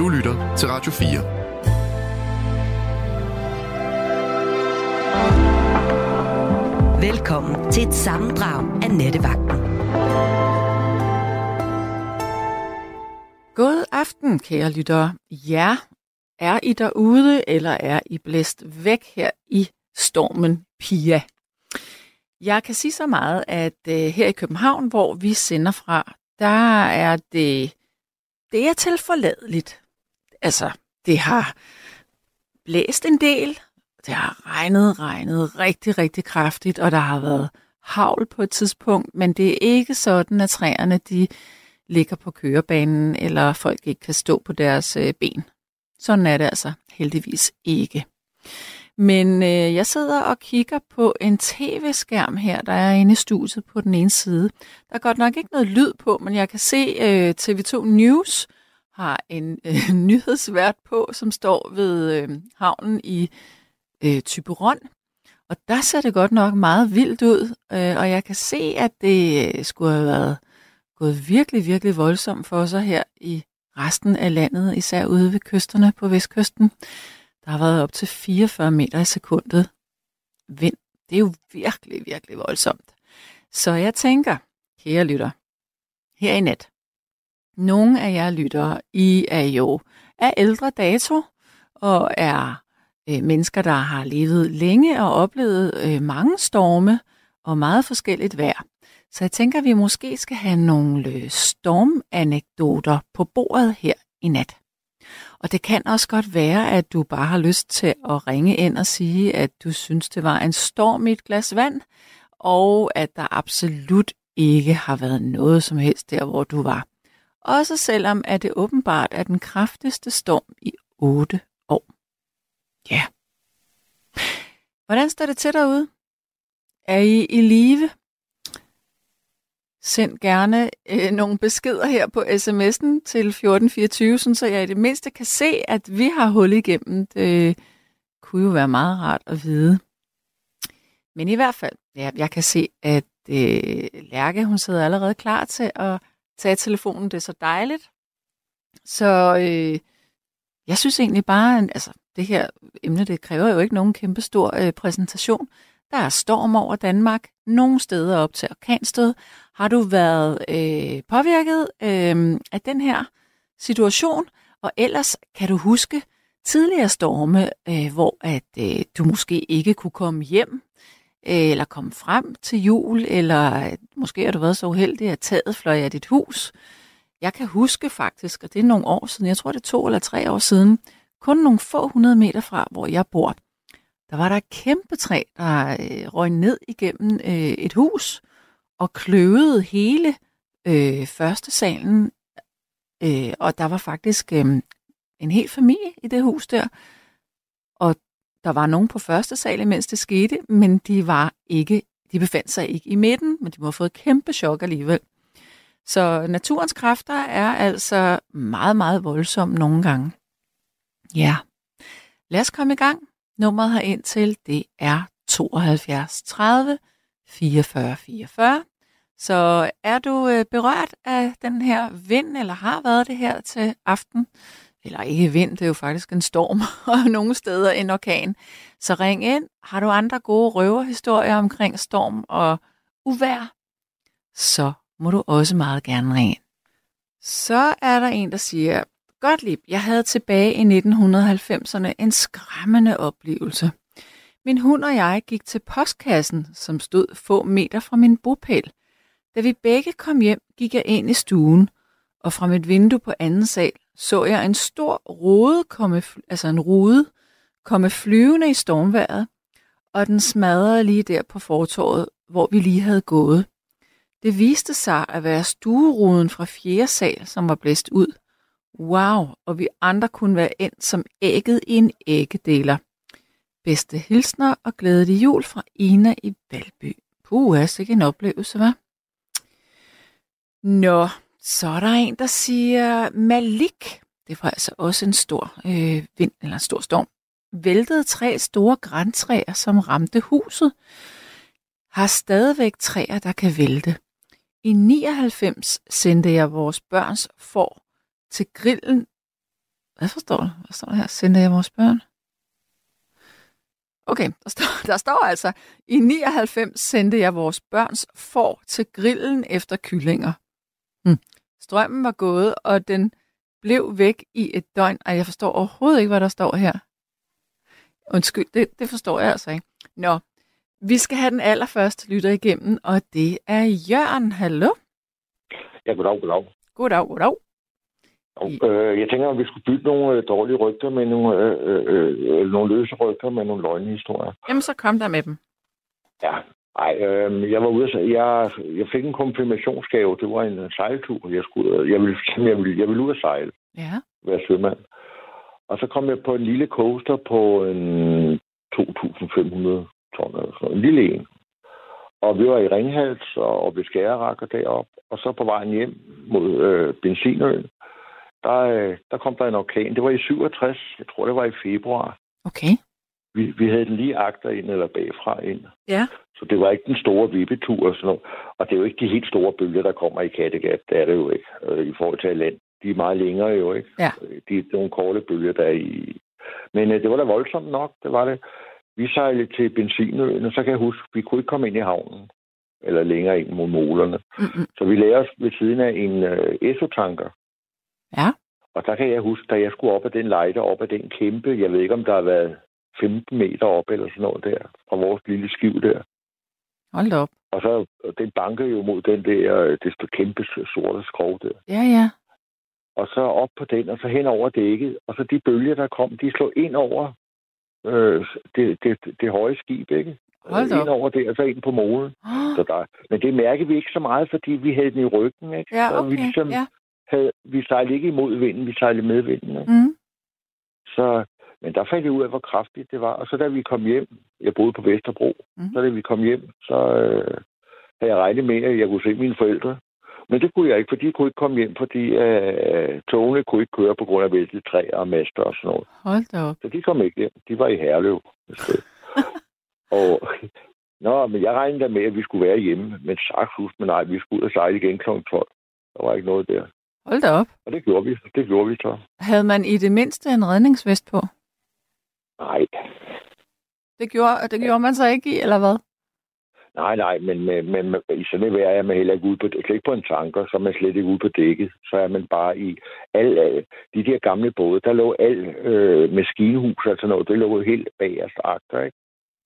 Du lytter til Radio 4. Velkommen til et sammendrag af Nettevagten. God aften, kære lyttere. Ja, er I derude, eller er I blæst væk her i stormen Pia? Jeg kan sige så meget, at uh, her i København, hvor vi sender fra, der er det, det er tilforladeligt. Altså, det har blæst en del, det har regnet, regnet rigtig, rigtig kraftigt, og der har været havl på et tidspunkt, men det er ikke sådan, at træerne de ligger på kørebanen, eller folk ikke kan stå på deres øh, ben. Sådan er det altså heldigvis ikke. Men øh, jeg sidder og kigger på en tv-skærm her, der er inde i studiet på den ene side. Der er godt nok ikke noget lyd på, men jeg kan se øh, TV2 News har en øh, nyhedsvært på, som står ved øh, havnen i øh, Typeron. Og der ser det godt nok meget vildt ud, øh, og jeg kan se, at det øh, skulle have været gået virkelig, virkelig voldsomt for sig her i resten af landet, især ude ved kysterne på vestkysten. Der har været op til 44 meter i sekundet vind. Det er jo virkelig, virkelig voldsomt. Så jeg tænker, kære lytter, her i nat, nogle af jer lyttere, I er jo af ældre dato og er øh, mennesker, der har levet længe og oplevet øh, mange storme og meget forskelligt vejr. Så jeg tænker, at vi måske skal have nogle øh, stormanekdoter på bordet her i nat. Og det kan også godt være, at du bare har lyst til at ringe ind og sige, at du synes, det var en storm i et glas vand, og at der absolut ikke har været noget som helst der, hvor du var. Også selvom at det åbenbart er den kraftigste storm i 8 år. Ja. Hvordan står det til derude? Er I i live? Send gerne øh, nogle beskeder her på sms'en til 1424, så jeg i det mindste kan se, at vi har hul igennem. Det kunne jo være meget rart at vide. Men i hvert fald, ja, jeg kan se, at øh, Lærke, hun sidder allerede klar til at tage telefonen. Det er så dejligt. Så øh, jeg synes egentlig bare, altså det her emne, det kræver jo ikke nogen kæmpe stor øh, præsentation. Der er storm over Danmark, nogle steder op til orkanstød. Har du været øh, påvirket øh, af den her situation? Og ellers kan du huske tidligere storme, øh, hvor at øh, du måske ikke kunne komme hjem, Øh, eller komme frem til jul, eller øh, måske har du været så uheldig, at taget fløj af dit hus. Jeg kan huske faktisk, og det er nogle år siden, jeg tror det er to eller tre år siden, kun nogle få hundrede meter fra, hvor jeg bor, der var der et kæmpe træ, der øh, røg ned igennem øh, et hus og kløvede hele øh, første salen. Øh, og der var faktisk øh, en hel familie i det hus der. Der var nogen på første sal, mens det skete, men de var ikke, de befandt sig ikke i midten, men de må have fået et kæmpe chok alligevel. Så naturens kræfter er altså meget, meget voldsomme nogle gange. Ja, lad os komme i gang. Nummeret her ind til, det er 72 30 44 44. Så er du øh, berørt af den her vind, eller har været det her til aften, eller ikke vind, det er jo faktisk en storm, og nogle steder en orkan, så ring ind. Har du andre gode røverhistorier omkring storm og uvær, så må du også meget gerne ringe ind. Så er der en, der siger, Gottlieb, jeg havde tilbage i 1990'erne en skræmmende oplevelse. Min hund og jeg gik til postkassen, som stod få meter fra min bopæl. Da vi begge kom hjem, gik jeg ind i stuen, og fra mit vindue på anden sal så jeg en stor rode komme, altså en rude komme flyvende i stormværet, og den smadrede lige der på fortorvet, hvor vi lige havde gået. Det viste sig at være stueruden fra fjerde sal, som var blæst ud. Wow, og vi andre kunne være endt som ægget i en æggedeler. Bedste hilsner og glædelig jul fra Ina i Valby. Puh, er ikke en oplevelse, hva'? Nå, så er der en, der siger Malik. Det var altså også en stor øh, vind eller en stor storm. Væltede tre store græntræer, som ramte huset. Har stadigvæk træer, der kan vælte. I 99 sendte jeg vores børns får til grillen. Hvad forstår du? Hvad står der her? Sendte jeg vores børn? Okay, der står, der står altså, i 99 sendte jeg vores børns får til grillen efter kyllinger. Hm. Strømmen var gået, og den blev væk i et døgn. Ej, jeg forstår overhovedet ikke, hvad der står her. Undskyld, det, det forstår jeg altså ikke. Nå, vi skal have den allerførste lytter igennem, og det er Jørgen. Hallo? Ja, goddag, goddag. Goddag, goddag. Og, øh, jeg tænker, om vi skulle bytte nogle øh, dårlige rygter med nogle, øh, øh, øh, nogle løse rygter med nogle løgnehistorier. Jamen, så kom der med dem. Ja, ej, øh, jeg var ude jeg, jeg fik en konfirmationsgave. Det var en sejltur. Jeg, skulle, jeg, ville, jeg, ville, jeg ville ud at sejle. Ja. Være sømand. Og så kom jeg på en lille coaster på en 2.500 ton eller sådan noget. En lille en. Og vi var i Ringhals og, og ved Skærerakker derop. Og så på vejen hjem mod øh, Benzinøen, der, øh, der kom der en orkan. Det var i 67. Jeg tror, det var i februar. Okay. Vi, vi havde den lige agter ind eller bagfra ind. Ja. Så det var ikke den store vippetur og sådan noget. Og det er jo ikke de helt store bølger, der kommer i Kattegat. Det er det jo ikke øh, i forhold til land. De er meget længere jo, ikke? Ja. De er nogle korte bølger, der er i... Men øh, det var da voldsomt nok, det var det. Vi sejlede til Benzinøen, og så kan jeg huske, vi kunne ikke komme ind i havnen. Eller længere ind mod molerne. Mm-mm. Så vi lagde os ved siden af en øh, ESO-tanker. Ja. Og der kan jeg huske, da jeg skulle op ad den lejde, op ad den kæmpe, jeg ved ikke, om der har været 15 meter op eller sådan noget der, fra vores lille skiv der. Hold da op. Og så den banker jo mod den der, øh, det står kæmpe sorte skrov der. Ja, ja. Og så op på den, og så hen over dækket. Og så de bølger, der kom, de slog ind over øh, det, det, det, høje skib, ikke? Hold da op. ind over det, og så ind på molen. Så der, men det mærker vi ikke så meget, fordi vi havde den i ryggen, ikke? Ja, så vi okay. ligesom Ja. havde, vi sejlede ikke imod vinden, vi sejlede med vinden. Ikke? Mm. Så, men der fandt jeg ud af, hvor kraftigt det var. Og så da vi kom hjem, jeg boede på Vesterbro, Mhm. så da vi kom hjem, så øh, havde jeg regnet med, at jeg kunne se mine forældre. Men det kunne jeg ikke, for de kunne ikke komme hjem, fordi øh, togene kunne ikke køre på grund af væltet træer og master og sådan noget. Hold da op. Så de kom ikke hjem. De var i Herlev. og, nå, men jeg regnede da med, at vi skulle være hjemme. Men sagshus, men nej, vi skulle ud og sejle igen kl. 12. Der var ikke noget der. Hold da op. Og det gjorde vi. Det gjorde vi så. Havde man i det mindste en redningsvest på? Nej, Det gjorde, det gjorde man så ikke i, eller hvad? Nej, nej, men, men, men i sådan et vejr er man heller ikke ude på, slet ikke på en tanker, så er man slet ikke ude på dækket. Så er man bare i al, al de der gamle både, der lå al øh, maskinhus, altså noget, det lå helt bag os agter, ikke?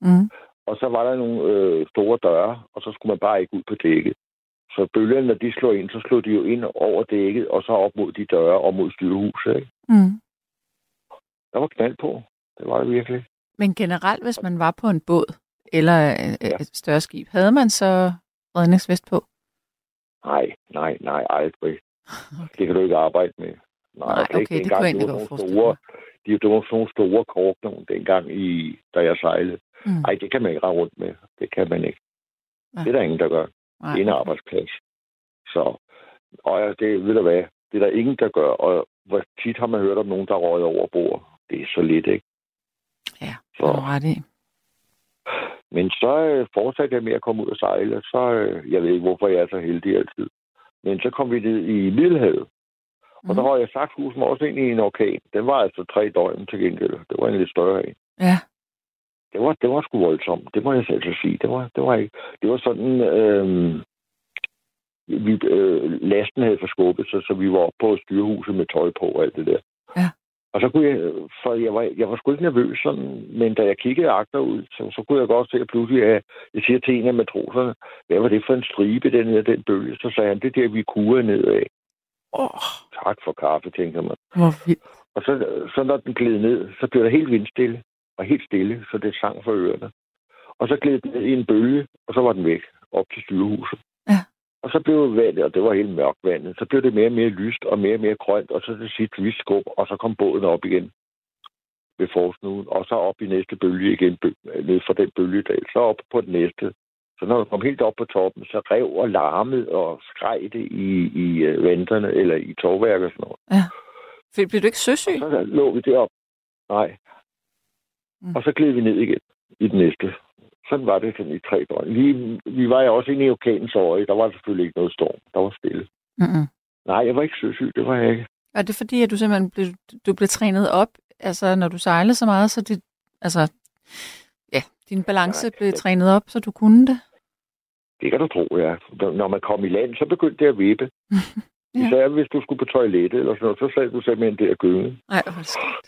Mm. Og så var der nogle øh, store døre, og så skulle man bare ikke ud på dækket. Så bølgerne, når de slog ind, så slog de jo ind over dækket, og så op mod de døre og mod styrehuset, ikke? Mm. Der var knald på. Det var det virkelig. Men generelt, hvis man var på en båd eller øh, Ja. et større skib, havde man så redningsvest på? Nej, nej, nej, aldrig. Det kan du ikke arbejde med. Nej, ikke okay, det dengang. kunne jeg egentlig var godt forestille store, de, det var sådan nogle store kork nogle dengang, i, da jeg sejlede. Mm. Nej, det kan man ikke rende rundt med. Det kan man ikke. Ja. Det er der ingen, der gør. Nej, Det er en okay. arbejdsplads. Så, og ja, det ved du hvad, det er der ingen, der gør. Og hvor tit har man hørt om nogen, der røget over bord. Det er så lidt, ikke? Ja, Så, det ret i. men så øh, fortsatte jeg med at komme ud og sejle. Så, øh, jeg ved ikke, hvorfor jeg er så heldig altid. Men så kom vi ned i Middelhavet. Og Mhm. der har jeg sagt husen også ind i en orkan. Den var altså tre døgn til gengæld. Det var en lidt større en. Ja. Det var, det var sgu voldsomt. Det må jeg selv så sige. Det var, det var, ikke, det var sådan... Øh, vi, øh, lasten havde forskubbet sig, så vi var oppe på styrehuset med tøj på og alt det der. Og så kunne jeg, for jeg var, jeg var sgu ikke nervøs sådan, men da jeg kiggede agter ud, så, så kunne jeg godt se at pludselig, at jeg siger til en af matroserne, hvad var det for en stribe, den her, den bølge? Så sagde han, det er der, vi kurer nedad. Åh, Tak for kaffe, tænker man. hvor vildt. Og så, så når den gled ned, så blev der helt vindstille, og helt stille, så det sang for ørerne. Og så gled den ned i en bølge, og så var den væk, op til styrehuset. Ja. Og så blev vandet, og det var helt mørkt vandet, så blev det mere og mere lyst og mere og mere grønt, og så til sidst vist skub, og så kom båden op igen ved forsnuden, og så op i næste bølge igen, ned fra den bølgedal, så op på den næste. Så når du kom helt op på toppen, så rev og larmede og skreg det i, i øh, venterne, eller i tovværk og sådan noget. Fordi Blev du ikke søsyg? Og så lå vi derop. Nej. Mm. Og så gled vi ned igen i den næste. Sådan var det sådan i tre døgn. Vi, vi var jo også inde i orkanens øje. Der var selvfølgelig ikke noget storm. Der var stille. Mm-mm. Nej, jeg var ikke søsyg. Det var jeg ikke. Er det fordi, at du simpelthen blev, du blev trænet op, altså når du sejlede så meget, så det, altså, ja, din balance Nej, blev det- trænet op, så du kunne det? Det kan du tro, ja. Når man kom i land, så begyndte det at vippe. Ja. Især hvis du skulle på toilettet eller sådan noget, så sad du simpelthen der og gyngede. Nej, hvor det skægt.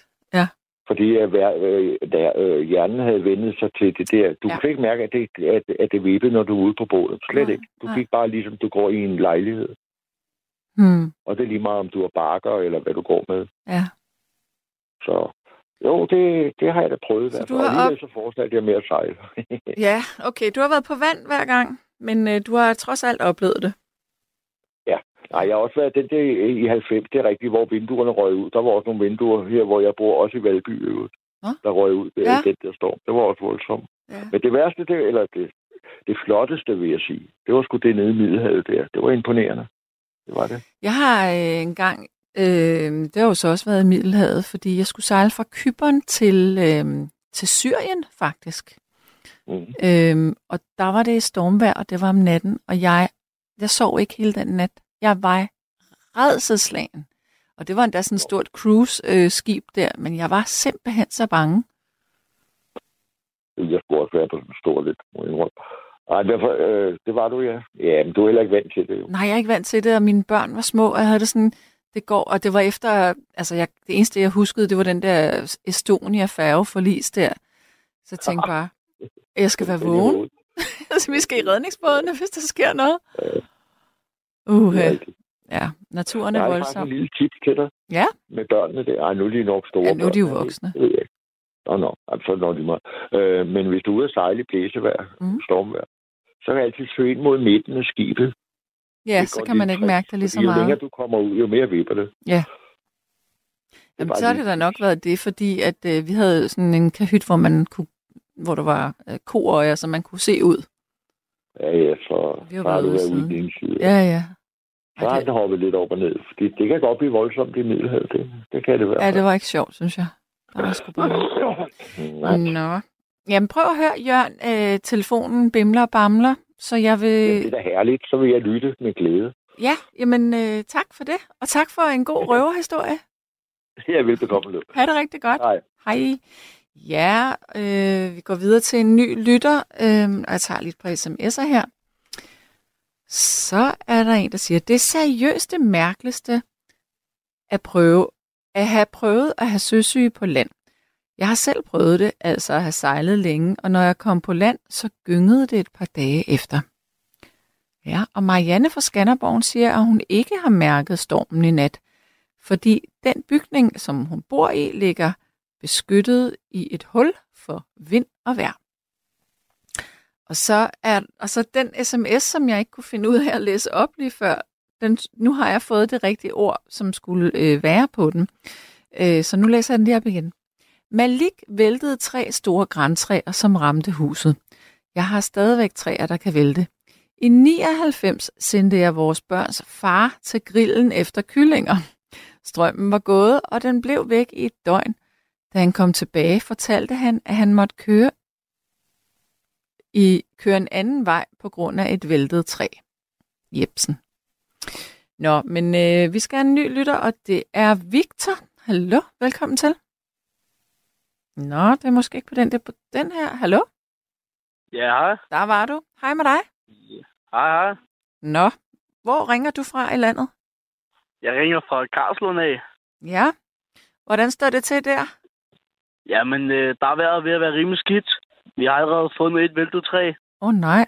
Fordi at hver, øh, der, øh, hjernen havde vendt sig til det der. Du Ja. ja. kunne ikke mærke, at det, at, at det vippede, når du er ude på båden. Slet Nej, ikke. Du nej. gik bare ligesom, du går i en lejlighed. Hmm. Og det er lige meget, om du er bakker, eller hvad du går med. Ja. Så jo, det, det har jeg da prøvet. Så du har alligevel så fortsatte jeg med at sejle. ja, okay, du har været på vand hver gang, men øh, du har trods alt oplevet det. Nej, jeg har også været den der i 90, det er rigtigt, hvor vinduerne røg ud. Der var også nogle vinduer her, hvor jeg bor, også i Valby øvrigt. Der røg ud Ja. ja. den der storm. Det var også voldsomt. Ja. Men det værste, det, eller det, det flotteste, vil jeg sige, det var sgu det nede i Middelhavet der. Det var imponerende. Det var det. Jeg har øh, engang, øh, det har jo så også været i Middelhavet, fordi jeg skulle sejle fra Kypern til, øh, til Syrien faktisk. Mm. Øhm, og der var det stormvejr, og det var om natten, og jeg, jeg sov ikke hele den nat. Jeg var redselslagen. Og det var endda sådan et stort cruise-skib der, men jeg var simpelthen så bange. Jeg skulle også være på sådan en stor lidt. Nej, derfor, øh, det var du, ja. Ja, men du er heller ikke vant til det. Jo. Nej, jeg er ikke vant til det, og mine børn var små, og jeg havde det sådan, det går, og det var efter, altså jeg, det eneste, jeg huskede, det var den der Estonia-færge forlis der. Så jeg tænkte bare, jeg skal være vågen. altså, vi skal i redningsbådene, hvis der sker noget. Uh, Ja. ja, naturen Jeg er har faktisk en voldsom. lille tip til dig. Ja. Med børnene der. Ej, nu er de nok store Ja, nu er de jo voksne. Det ved jeg ikke. Nå, nå. Altså, når de må. Øh, men hvis du er ude at sejle i blæsevejr, Mm. stormvejr, så kan jeg altid søge ind mod midten af skibet. Ja, Det så kan man ikke trick, mærke det lige så fordi Jo længere meget. du kommer ud, jo mere vipper det. Jamen, bare så har det da nok været det, fordi at øh, vi havde sådan en kahyt, hvor man kunne hvor der var øh, koøjer, så man kunne se ud. Ja, ja, så, Vi har du været ude i din side. Ja, ja. Ej, det hoppet lidt op og ned. Fordi det kan godt blive voldsomt i Middelhavet. Det, det kan det være. Ja, det var ikke sjovt, synes jeg. Der var sgu bare... Nå. Jamen, prøv at høre, Jørgen. Øh, telefonen bimler og bamler, så jeg vil... Jamen, det er da herligt. Så vil jeg lytte med glæde. Ja, jamen øh, tak for det. Og tak for en god røverhistorie. Er velbekomme. Ha' det rigtig godt. Hej. Hej. Ja, øh, vi går videre til en ny lytter, øh, og jeg tager lidt på sms'er her. Så er der en, der siger, det seriøst det mærkeligste at prøve at have prøvet at have søsyge på land. Jeg har selv prøvet det, altså at have sejlet længe, og når jeg kom på land, så gyngede det et par dage efter. Ja, og Marianne fra Skanderborg siger, at hun ikke har mærket stormen i nat, fordi den bygning, som hun bor i, ligger beskyttet i et hul for vind og vejr. Og så er og så den sms, som jeg ikke kunne finde ud af at læse op lige før, den, nu har jeg fået det rigtige ord, som skulle øh, være på den. Øh, så nu læser jeg den lige op igen. Malik væltede tre store græntræer, som ramte huset. Jeg har stadigvæk træer, der kan vælte. I 99 sendte jeg vores børns far til grillen efter kyllinger. Strømmen var gået, og den blev væk i et døgn. Da han kom tilbage, fortalte han, at han måtte køre i køre en anden vej på grund af et væltet træ. Jepsen. Nå, men øh, vi skal have en ny lytter, og det er Victor. Hallo, velkommen til. Nå, det er måske ikke på den, det er på den her. Hallo, Ja, hej. der var du. Hej med dig. Hej, hej. Nå, hvor ringer du fra i landet? Jeg ringer fra Karlslund af. Ja, hvordan står det til der? Jamen, øh, der er været ved at være rimelig skidt. Vi har allerede fundet et væltet træ. Åh oh, nej.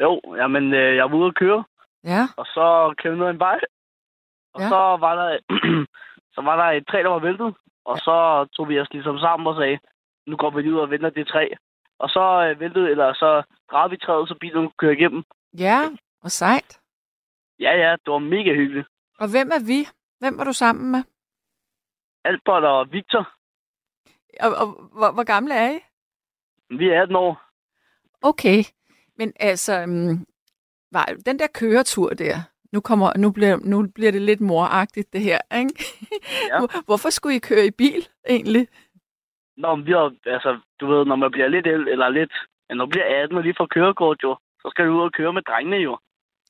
Jo, jamen, øh, jeg var ude at køre, Ja, og så kørte vi ned ad en vej. Og Ja. ja. så var der så var der et træ, der var væltet. Og så tog vi os ligesom sammen og sagde, nu går vi lige ud og venter det træ. Og så øh, væltede, eller så drejede vi træet, så bilen kunne køre igennem. ja, og sejt. Ja, ja, det var mega hyggeligt. Og hvem er vi? Hvem var du sammen med? Albert og Victor, Og, og hvor, hvor gamle er I? vi er 18 år. Okay, men altså, um, var den der køretur der, nu, kommer, nu, bliver, nu bliver det lidt moragtigt det her, ikke? Ja. Hvor- Hvorfor skulle I køre i bil egentlig? Nå, men vi har, altså, du ved, når man bliver lidt el, eller lidt, når man bliver 18 og lige får kørekort jo, så skal du ud og køre med drengene jo.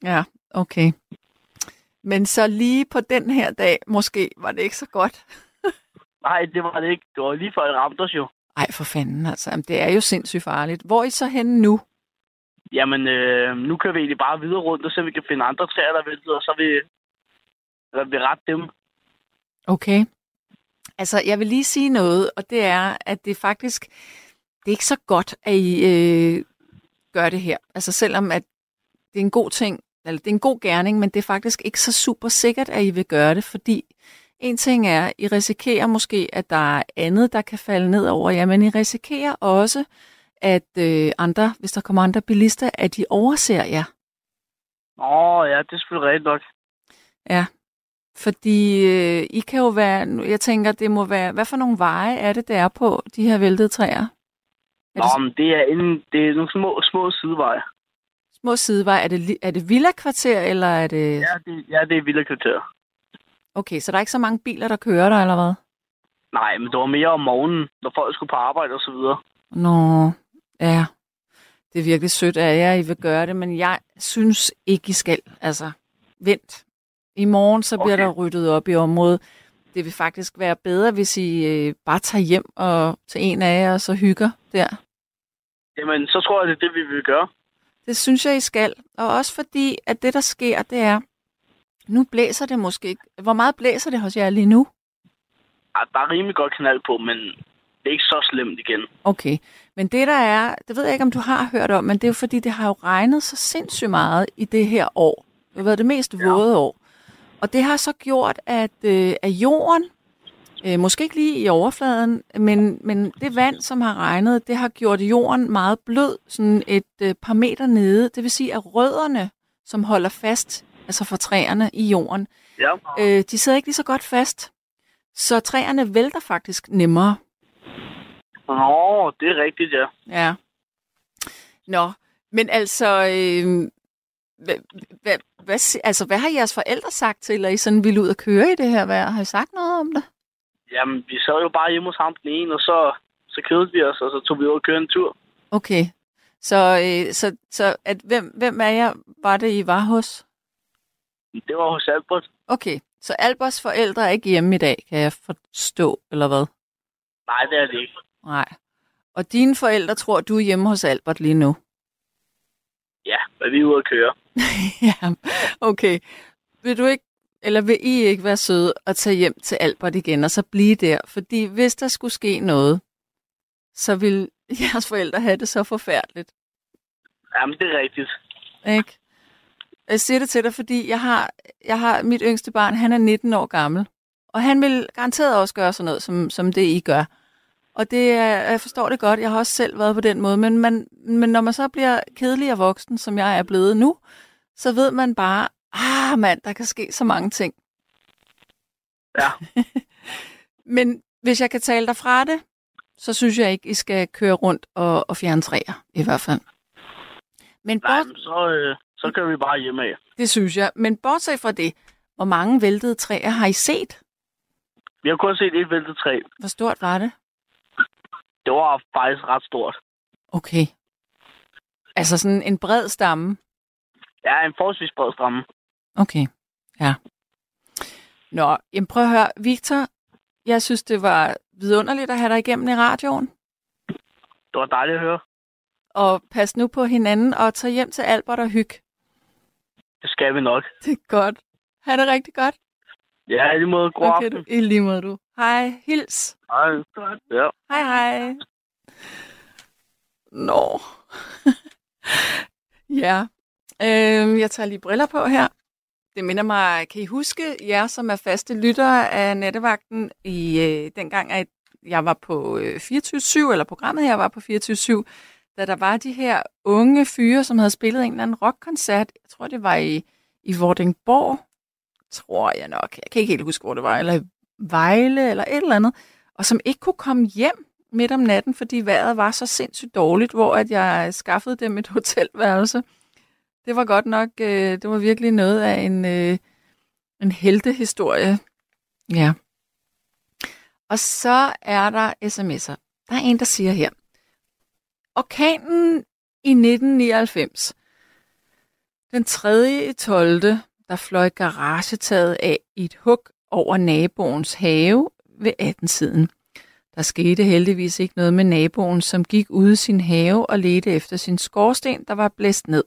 Ja, okay. Men så lige på den her dag, måske var det ikke så godt. Nej, det var det ikke. Det var lige før det ramte os jo. Ej, for fanden altså. Jamen, Det er jo sindssygt farligt. Hvor er I så henne nu? Jamen, øh, nu kan vi egentlig bare videre rundt, og så vi kan finde andre træer, der vælter, og så vil vi, vi rette dem. Okay. Altså, jeg vil lige sige noget, og det er, at det faktisk, det er ikke så godt, at I øh, gør det her. Altså, selvom at det er en god ting, eller det er en god gerning, men det er faktisk ikke så super sikkert, at I vil gøre det, fordi en ting er, I risikerer måske, at der er andet, der kan falde ned over jer, men I risikerer også, at øh, andre, hvis der kommer andre bilister, at de overser jer. Åh, ja, det er selvfølgelig rigtigt nok. Ja, fordi øh, I kan jo være, jeg tænker, det må være, hvad for nogle veje er det, der er på de her væltede træer? Er Nå, det men det er, en, det er nogle små, små sideveje. små sideveje? Er det, er det villa-kvarter, eller er det... Ja, det, ja, det er vilde kvarter. Okay, så der er ikke så mange biler, der kører der, eller hvad? Nej, men det var mere om morgenen, når folk skulle på arbejde og så videre. Nå, ja. Det er virkelig sødt af jer, I vil gøre det, men jeg synes ikke, I skal. Altså, vent. I morgen, så bliver Okay. der ryddet op i området. Det vil faktisk være bedre, hvis I øh, bare tager hjem og til en af jer, og så hygger der. Jamen, så tror jeg, det er det, vi vil gøre. Det synes jeg, I skal. Og også fordi, at det, der sker, det er, nu blæser det måske ikke. Hvor meget blæser det hos jer lige nu? Ej, der er rimelig godt knald på, men det er ikke så slemt igen. Okay, men det der er, det ved jeg ikke, om du har hørt om, men det er jo fordi, det har jo regnet så sindssygt meget i det her år. Det har været det mest våde år. Og det har så gjort, at, øh, at jorden, øh, måske ikke lige i overfladen, men, men det vand, som har regnet, det har gjort jorden meget blød, sådan et øh, par meter nede. Det vil sige, at rødderne, som holder fast, altså for træerne i jorden, Ja. øh, de sidder ikke lige så godt fast. Så træerne vælter faktisk nemmere. Nå, det er rigtigt, ja. Ja. Nå, men altså, øh, hvad, hvad, hvad, altså, hvad har jeres forældre sagt til, at I sådan ville ud og køre i det her vejr? Har I sagt noget om det? Jamen, vi sad jo bare hjemme hos ham den ene, og så, så kedede vi os, og så tog vi ud og kørte en tur. Okay. Så, øh, så, så at, hvem, hvem af jer var det, I var hos? Det var hos Albert. Okay, så Albers forældre er ikke hjemme i dag, kan jeg forstå, eller hvad? Nej, det er det ikke. Nej. Og dine forældre tror, du er hjemme hos Albert lige nu? Ja, men vi er ude at køre. ja, okay. Vil du ikke, eller vil I ikke være søde og tage hjem til Albert igen, og så blive der? Fordi hvis der skulle ske noget, så vil jeres forældre have det så forfærdeligt, Jamen, det er rigtigt. ikke? Jeg siger det til dig, fordi jeg har, jeg har mit yngste barn, han er 19 år gammel, og han vil garanteret også gøre sådan noget, som, som det I gør. Og det er, jeg forstår det godt, jeg har også selv været på den måde, men, man, men når man så bliver kedelig og voksen, som jeg er blevet nu, så ved man bare, ah mand, der kan ske så mange ting. Ja. Men hvis jeg kan tale dig fra det, så synes jeg ikke, I skal køre rundt og, og fjerne træer, i hvert fald. Men Nej, men så, øh, så kører vi bare hjem af. det synes jeg. Men bortset fra det, hvor mange væltede træer har I set? Vi har kun set et væltet træ. Hvor stort var det? Det var faktisk ret stort. Okay. Altså sådan en bred stamme. Ja, en forholdsvis bred stramme. Okay, ja. Nå, jamen prøv at høre. Victor, jeg synes, det var vidunderligt at have dig igennem i radioen. Det var dejligt at høre. Og pas nu på hinanden og tag hjem til Albert og hyg. Det skal vi nok. Det er godt. Ha' det rigtig godt. Ja, i lige måde. God Okay, aften. du. I lige måde, du. Hej, hils. Hej. Ja. Hej, hej. Nå. ja. Øhm, jeg tager lige briller på her. Det minder mig, kan I huske jer, som er faste lyttere af Nettevagten, i øh, dengang, at jeg var på øh, 24-7, eller programmet her var på 24-7, da der var de her unge fyre, som havde spillet en eller anden rockkoncert. Jeg tror, det var i, i Vordingborg, tror jeg nok. Jeg kan ikke helt huske, hvor det var, eller Vejle, eller et eller andet. Og som ikke kunne komme hjem midt om natten, fordi vejret var så sindssygt dårligt, hvor at jeg skaffede dem et hotelværelse. Det var godt nok, øh, det var virkelig noget af en, øh, en heltehistorie. Ja. Og så er der sms'er. Der er en, der siger her. Orkanen i 1999. Den 3. i 12. der fløj garagetaget af i et hug over naboens have ved 18-tiden. Der skete heldigvis ikke noget med naboen, som gik ud i sin have og ledte efter sin skorsten, der var blæst ned.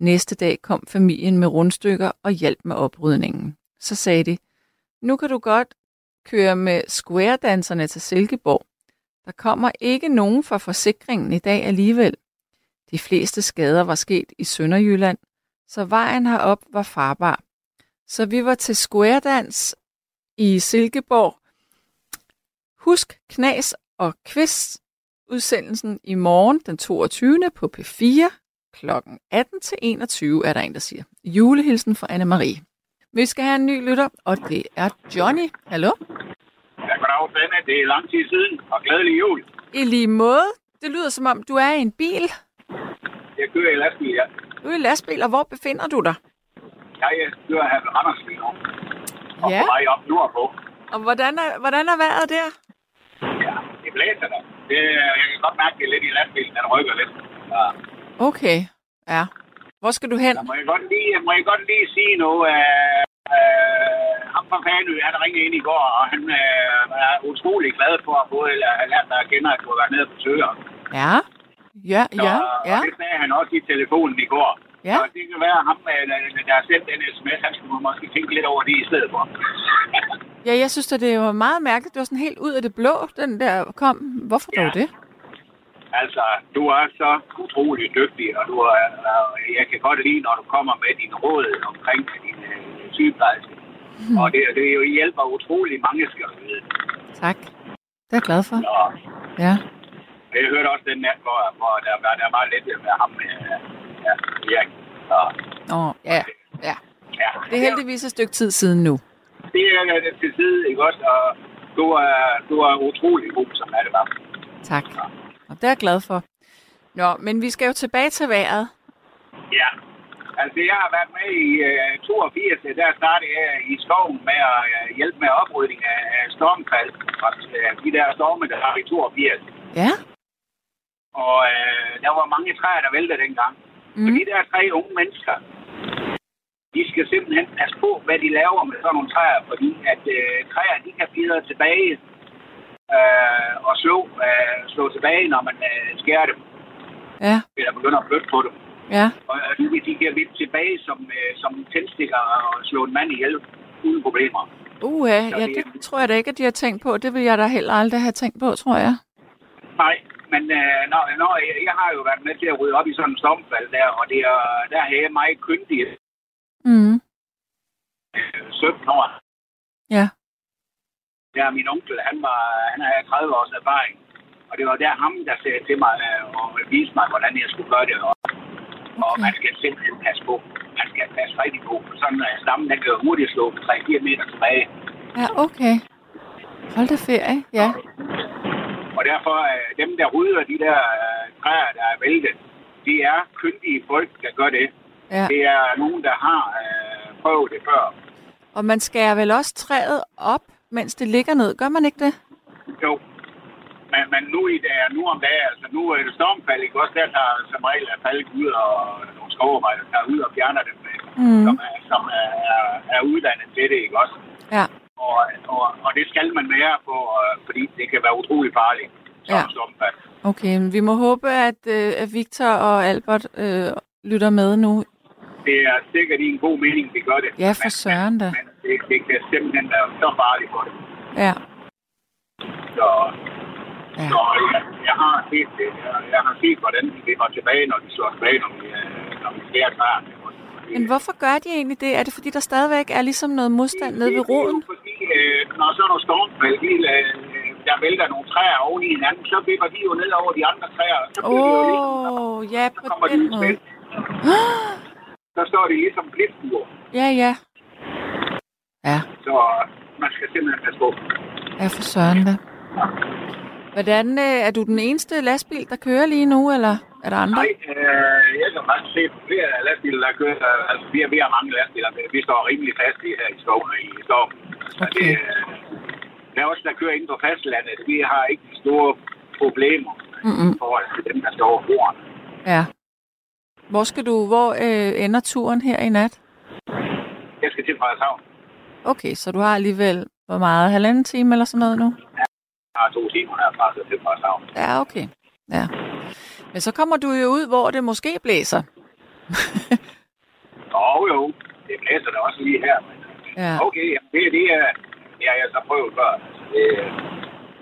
Næste dag kom familien med rundstykker og hjalp med oprydningen. Så sagde de, nu kan du godt køre med square-danserne til Silkeborg. Der kommer ikke nogen fra forsikringen i dag alligevel. De fleste skader var sket i Sønderjylland, så vejen herop var farbar. Så vi var til squaredans i Silkeborg. Husk knas og kvist udsendelsen i morgen den 22. på P4 kl. 18 til 21 er der en, der siger. Julehilsen fra Anne-Marie. Vi skal have en ny lytter, og det er Johnny. Hallo? Goddag, Sanne. Det er lang tid siden, og glædelig jul. I lige måde. Det lyder som om, du er i en bil. Jeg kører i lastbil, ja. Du er i lastbil, og hvor befinder du dig? Jeg kører her ved Randers lige nu. Og Ja. på vej op nordpå. Og hvordan er, hvordan er vejret der? Ja, det blæser der. Det, jeg kan godt mærke, det er lidt i lastbilen. Den rykker lidt. Ja. Okay, ja. Hvor skal du hen? Der må jeg godt lige, må jeg godt lige sige noget. Øh, ham fra Fanø, han ringede ind i går, og han øh, er utrolig glad for at både have lært dig at kende, at du har været nede besøge ham. Ja. Ja, ja, ja. Og det sagde han også i telefonen i går. Ja. Og det kan være ham, øh, der har sendt den sms, han skulle måske tænke lidt over det i stedet for. Ja, jeg synes, at det var meget mærkeligt. Det var sådan helt ud af det blå, den der kom. Hvorfor Ja. dog det? Altså, du er så utrolig dygtig, og du er, øh, jeg kan godt lide, når du kommer med din råd omkring din øh, sygeplejerske. Hmm. Og det, det er jo hjælper utrolig mange, skal vide. Tak. Det er jeg glad for. Og Ja. jeg hørte også den nat, hvor, hvor der, var, der var lidt med ham med ja, Erik. Og, Åh, ja. Ja. ja, Det er heldigvis et stykke tid siden nu. Det er det til side, ikke også? Og du er, du er utrolig god, som er det bare. Tak. Og det er jeg glad for. Nå, men vi skal jo tilbage til vejret. Ja. Altså, jeg har været med i uh, 82, der startede jeg i skoven med at uh, hjælpe med oprydning af, af stormfald. Fra uh, de der storme, der var i 82. Ja. Og uh, der var mange træer, der væltede dengang. Mm. Og de der tre unge mennesker, de skal simpelthen passe på, hvad de laver med sådan nogle træer, fordi at uh, træer, de kan blive tilbage uh, og slå, uh, slå tilbage, når man uh, skærer dem, Ja. eller begynder at flytte på dem. Ja. Og og de, de kan vippe tilbage som, øh, som tændstikker og slå en mand ihjel uden problemer. Uh, ja, ja, det tror jeg da ikke, at de har tænkt på. Det vil jeg da heller aldrig have tænkt på, tror jeg. Nej, men øh, når, når jeg, jeg har jo været med til at rydde op i sådan en stormfald der, og det er, der har jeg meget kyndig Mm. øh, 17 år. Ja. Der min onkel, han, var, han havde 30 års erfaring. Og det var der ham, der sagde til mig øh, og viste mig, hvordan jeg skulle gøre det. Og, og man skal simpelthen passe på. Man skal passe rigtig på. Sådan at stammen, den kan hurtigt slå 3-4 meter tilbage. Ja, okay. Hold da ferie, ja. Og derfor, øh, dem der rydder de der øh, træer, der er væltet, det er kyndige folk, der gør det. ja. Det er nogen, der har øh, prøvet det før. Og man skærer vel også træet op, mens det ligger ned. Gør man ikke det? Jo. Men, men nu, i dag, nu om dagen, altså nu er det stormfald, ikke også? Der tager som regel er faldet ud, og nogle skovarbejdere tager ud og fjerner dem, mm. Som, er, som er, er, er uddannet til det, ikke også? Ja. Og, og, og det skal man være på, øh, fordi det kan være utrolig farligt, som Ja. stormfald. Okay, men vi må håbe, at, øh, at Victor og Albert øh, lytter med nu. Det er sikkert i en god mening, det gør det. Ja, for Men- søren da. Men det, det kan simpelthen være så farligt for det. Ja. Så, Ja. så jeg, jeg, har set det. Jeg, jeg har set, hvordan de vipper tilbage, når de slår tilbage, når vi, når vi skærer træerne. Men hvorfor gør de egentlig det? Er det fordi, der stadigvæk er ligesom noget modstand nede ved roden? Det er jo fordi, øh, når så er der stormfald, hele, øh, der vælter nogle træer oven i hinanden, så vipper de jo ned over de andre træer. de Åh, oh, ja, så på de den måde. Så står de ligesom blitzbuer. Ja, ja. Ja, Så man skal simpelthen passe på. ja for søren da. Hvordan, øh, er du den eneste lastbil, der kører lige nu, eller er der andre? Nej, øh, jeg kan faktisk se flere lastbiler, der kører. Altså, vi har, vi har mange lastbiler. men Vi står rimelig fast i her i skoven i. Så Okay. det, øh, der er også, der kører ind på fastlandet. Vi har ikke de store problemer Mm-mm. i forhold til dem, der står over bordene. Ja. Hvor skal du, hvor øh, ender turen her i nat? til Frederikshavn. Okay, så du har alligevel, hvor meget, halvanden time eller sådan noget nu? Har to timer herfra så til Frederikshavn. Ja, okay. Ja. Men så kommer du jo ud, hvor det måske blæser. Jo, jo. Det blæser da også lige her. Men Ja. okay, jamen, det, det, er, det jeg så prøvet før. Det,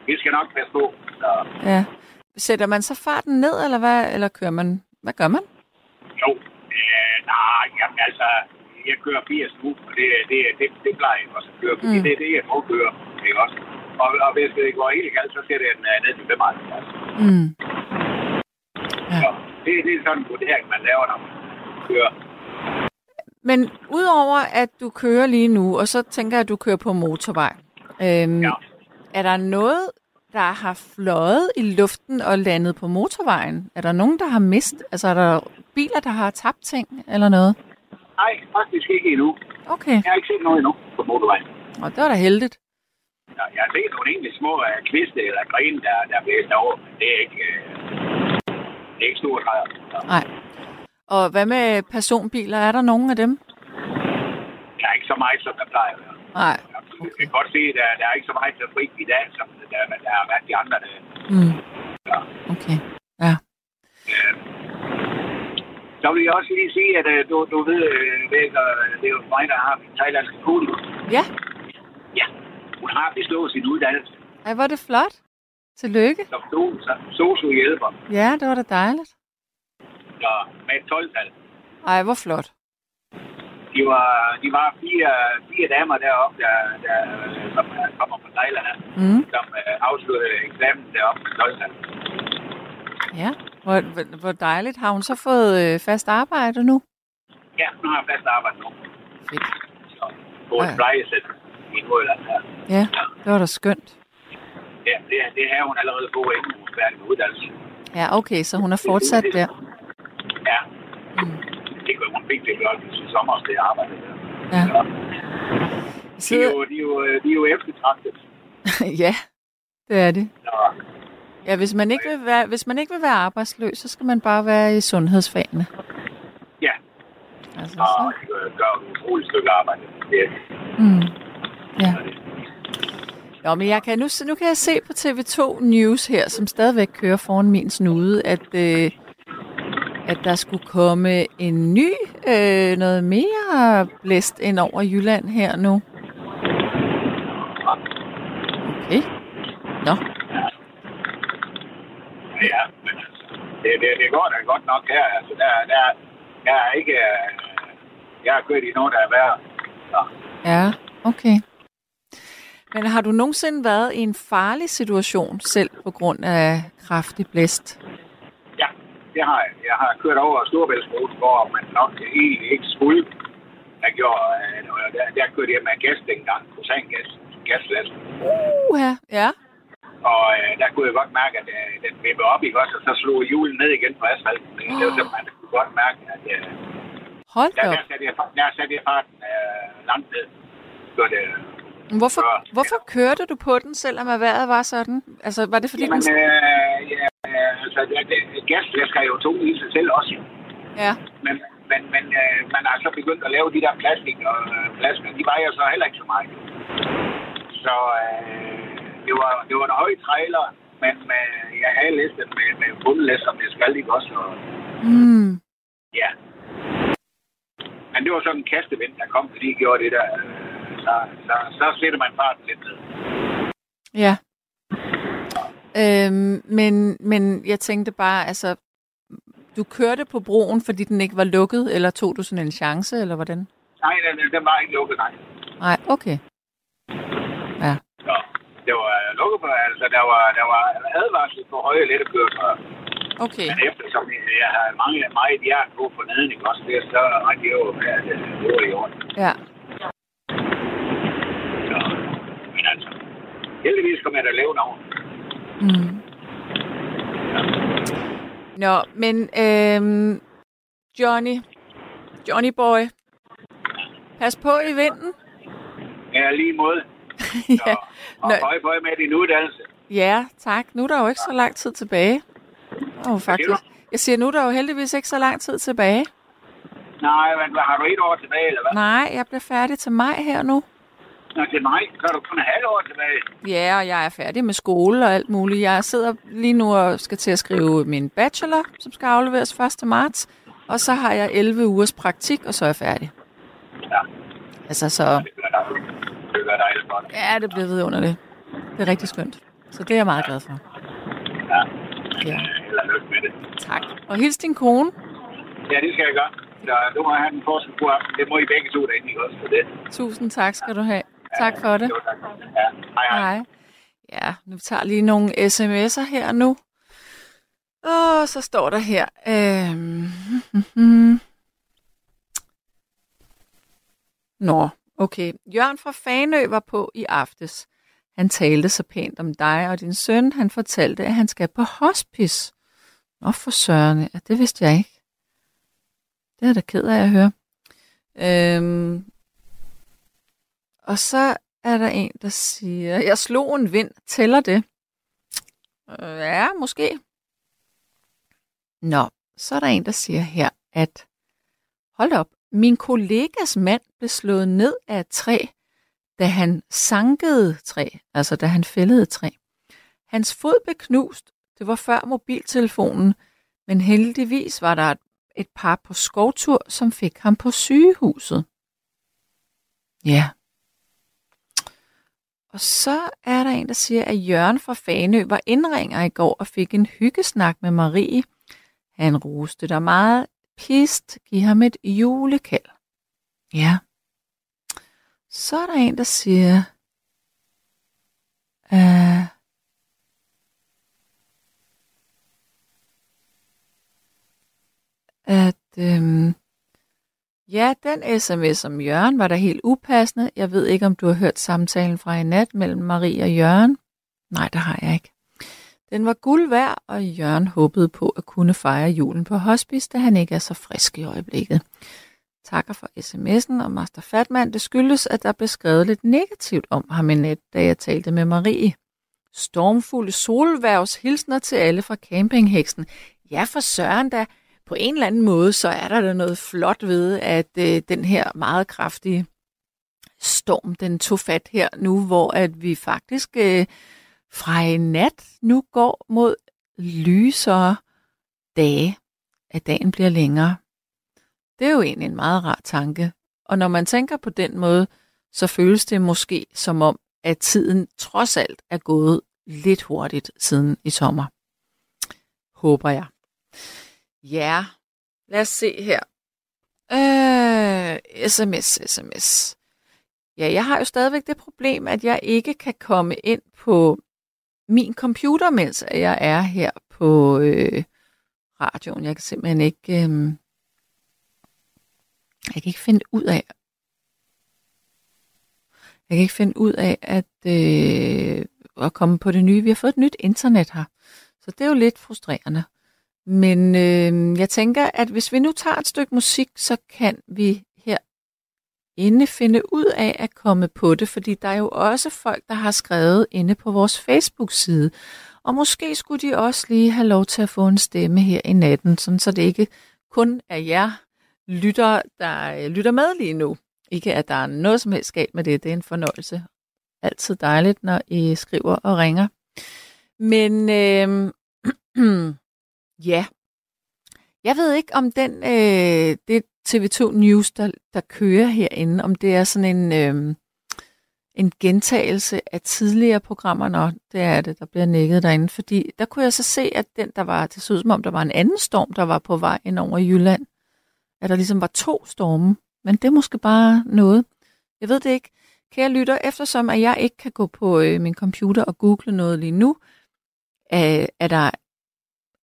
vi skal nok passe på. Så, ja. Sætter man så farten ned, eller hvad? Eller kører man? Hvad gør man? jo, øh, nej, jamen, altså, jeg kører 80 nu, og det, det, det, det plejer jeg også at køre, fordi Mm. det er det, jeg må køre. Ikke også? Og, og hvis det går helt galt, så skal øh, ned til 75. Mm. Ja. Så det, det er sådan en vurdering, man laver, når man kører. Men udover at du kører lige nu, og så tænker jeg, at du kører på motorvej. Øhm, Ja. Er der noget, der har fløjet i luften og landet på motorvejen? Er der nogen, der har mistet? Altså er der biler, der har tabt ting eller noget? Nej, faktisk ikke endnu. Okay, Jeg har ikke set noget endnu på motorvejen. og det var da heldigt. Ja, jeg har set nogle egentlig små uh, kviste eller grene, der, der blæser over, men det er ikke, uh, det er ikke store træer. Så, Nej. Og hvad med personbiler? Er der nogen af dem? der er ikke så meget, som der plejer at være. Nej. Jeg kan godt se, at der, der er ikke så meget trafik i dag, som der, der har været de andre dage. Mm. Ja. Okay. Ja. Øh, Så vil jeg også lige sige, at uh, du, du ved, uh, det er jo mig, der har min thailandske kone. Ja, har bestået sin uddannelse Ej, hvor er det flot. Tillykke. som so- sosu-hjælper Ja, det var da dejligt. så med et 12-tal. Ej, hvor flot. De var, de var fire, fire damer deroppe, der, der, som øh, kommer fra Thailand, Mm. som uh, afsluttede eksamen deroppe med 12-tal. Ja, hvor, hvor- dejligt. Har hun så fået øh, fast arbejde nu? Ja, hun har fast arbejde nu. Fedt. Så på Ja, et ja. plejesæt i Nordjylland her. Ja, det var da skønt. Ja, det, det har hun allerede fået inden hun er færdig med uddannelse. Ja, okay, så hun er fortsat der. Ja, Mm. det gør hun fik det godt i sommer, det arbejde der. Ja. Ja. De, er jo, de, er jo, de er jo eftertragtet. ja, det er det. Så, Ja, hvis man, ikke vil være, hvis man ikke vil være arbejdsløs, så skal man bare være i sundhedsfagene. ja, Altså, og så. gør et utroligt stykke arbejde. Det, Mm. Ja. Nå, men jeg kan nu, nu kan jeg se på TV2 News her, som stadigvæk kører foran min snude, at, øh, at der skulle komme en ny, øh, noget mere blæst ind over Jylland her nu. Okay. Nå, ja, men altså, det, det, det går da godt nok her. Altså, der, der, der er ikke... øh, Jeg har kørt i noget, der er værre. Ja, okay. Men har du nogensinde været i en farlig situation selv på grund af kraftig blæst? ja, det har jeg. Jeg har kørt over Storbæltsbroen, hvor man nok egentlig ikke skulle øh, og Der, der kørte jeg med gas dengang, prosangas, gaslast. Uha, ja. Og øh, der kunne jeg godt mærke, at øh, den vippede op, ikke også? Og så slog hjulen ned igen på asfalten. Det, det var simpelthen, man kunne godt mærke, at øh, Hold der, der, satte jeg, der satte jeg farten øh, langt ned. Så det, Hvorfor, hvorfor kørte du på den, selvom vejret var sådan? Altså, var det fordi Jamen, den... øh, ja, øh, altså, det, det, gasflasker er jo to i sig selv også. Ja, Men, men, men øh, man har så begyndt at lave de der plastik og øh, flasker. De vejer så heller ikke så meget. Så øh, det, var, det var en høj trailer, men med, jeg havde læst den med, med bundelæs, som det skal ikke også. Og, mm, ja. Men det var sådan en kastevind, der kom, fordi gjorde det der. øh, Så, så, så sætter man farten lidt ned. ja. Øhm, men, men jeg tænkte bare, altså, du kørte på broen, fordi den ikke var lukket, eller tog du sådan en chance, eller hvordan? Nej, den, den var ikke lukket, nej. Nej, okay. Ja, Så det var lukket på, altså der var, der var advarsel på høje lette køretøjer. okay. Men eftersom jeg- jeg har mange, meget jern på på neden, ikke også, det så ret det jo at det var i orden. Ja, Så, men altså, heldigvis kom jeg da lave over. mm. Nå, men øhm, Johnny, Johnny boy, pas på i vinden. Ja, lige måde. Så, ja. og Nå. høj høj med din uddannelse. ja, tak. Nu er der jo ikke så lang tid tilbage. Oh, faktisk. Jeg siger, nu er der jo heldigvis ikke så lang tid tilbage. Nej, men har du et år tilbage, eller hvad? Nej, jeg bliver færdig til maj her nu. Nå, til mig, så har du kun et halvt år tilbage. Ja, og jeg er færdig med skole og alt muligt. Jeg sidder lige nu og skal til at skrive min bachelor, som skal afleveres 1. marts. Og så har jeg 11 ugers praktik, og så er jeg færdig. Ja. Altså, så Det gør dejligt. Det gør dejligt ja, det bliver vidunderligt. Det er rigtig skønt. Så det er jeg meget glad for. Ja. Ja, Held og lykke med det. tak. Og hils din kone. Ja, det skal jeg gøre. Så du må have den forskel på aften. Det må I begge to derinde, ikke også? For det. Tusind tak skal du have. Tak for det. Jo, tak. Ja, hej hej. Hej. Ja, nu tager lige nogle sms'er her nu. Og så står der her. Øhm, Nå, okay. Jørgen fra Fanø var på i aftes. Han talte så pænt om dig og din søn. Han fortalte, at han skal på hospice. Nå for søren, ja, det vidste jeg ikke. Det er da ked af at høre. Øhm, og så er der en, der siger, jeg slog en vind, tæller det? Øh, ja, måske. Nå, så er der en, der siger her, at hold op, min kollegas mand blev slået ned af et træ, da han sankede træ, altså da han fældede træ. Hans fod blev knust, det var før mobiltelefonen, men heldigvis var der et, et par på skovtur, som fik ham på sygehuset. Ja. Og så er der en, der siger, at Jørgen fra Fanø var indringer i går og fik en hyggesnak med Marie. Han roste dig meget. Pist, giv ham et julekald. Ja. Så er der en, der siger, uh, at øh, ja, den sms om Jørgen var da helt upassende. Jeg ved ikke, om du har hørt samtalen fra i nat mellem Marie og Jørgen. Nej, det har jeg ikke. Den var guld værd, og Jørgen håbede på at kunne fejre julen på hospice, da han ikke er så frisk i øjeblikket. Takker for sms'en og Master Fatman. Det skyldes, at der blev skrevet lidt negativt om ham i net, da jeg talte med Marie. Stormfulde solværvs hilsner til alle fra campingheksen. Ja, for søren da. På en eller anden måde, så er der da noget flot ved, at øh, den her meget kraftige storm, den tog fat her nu, hvor at vi faktisk øh, fra i nat nu går mod lysere dage, at dagen bliver længere. Det er jo egentlig en meget rar tanke. Og når man tænker på den måde, så føles det måske som om, at tiden trods alt er gået lidt hurtigt siden i sommer. Håber jeg. Ja, lad os se her. Øh, sms, sms. Ja, jeg har jo stadigvæk det problem, at jeg ikke kan komme ind på min computer, mens jeg er her på øh, radioen. Jeg kan simpelthen ikke... Øh, jeg kan ikke finde ud af... Jeg kan ikke finde ud af at, øh, at komme på det nye. Vi har fået et nyt internet her, så det er jo lidt frustrerende. Men øh, jeg tænker, at hvis vi nu tager et stykke musik, så kan vi her inde finde ud af at komme på det, fordi der er jo også folk, der har skrevet inde på vores Facebook-side. Og måske skulle de også lige have lov til at få en stemme her i natten, sådan så det ikke kun er jer lytter, der øh, lytter med lige nu. Ikke at der er noget som helst galt med det, det er en fornøjelse. Altid dejligt, når I skriver og ringer. Men øh, Ja. Jeg ved ikke, om den øh, det TV2 News, der, der kører herinde, om det er sådan en, øh, en gentagelse af tidligere programmer. Nå, det er det, der bliver nækket derinde. Fordi der kunne jeg så se, at den, der var, det så ud som om, der var en anden storm, der var på vej ind over Jylland. At der ligesom var to storme. Men det er måske bare noget. Jeg ved det ikke. Kære lytter, eftersom at jeg ikke kan gå på øh, min computer og google noget lige nu, er, er der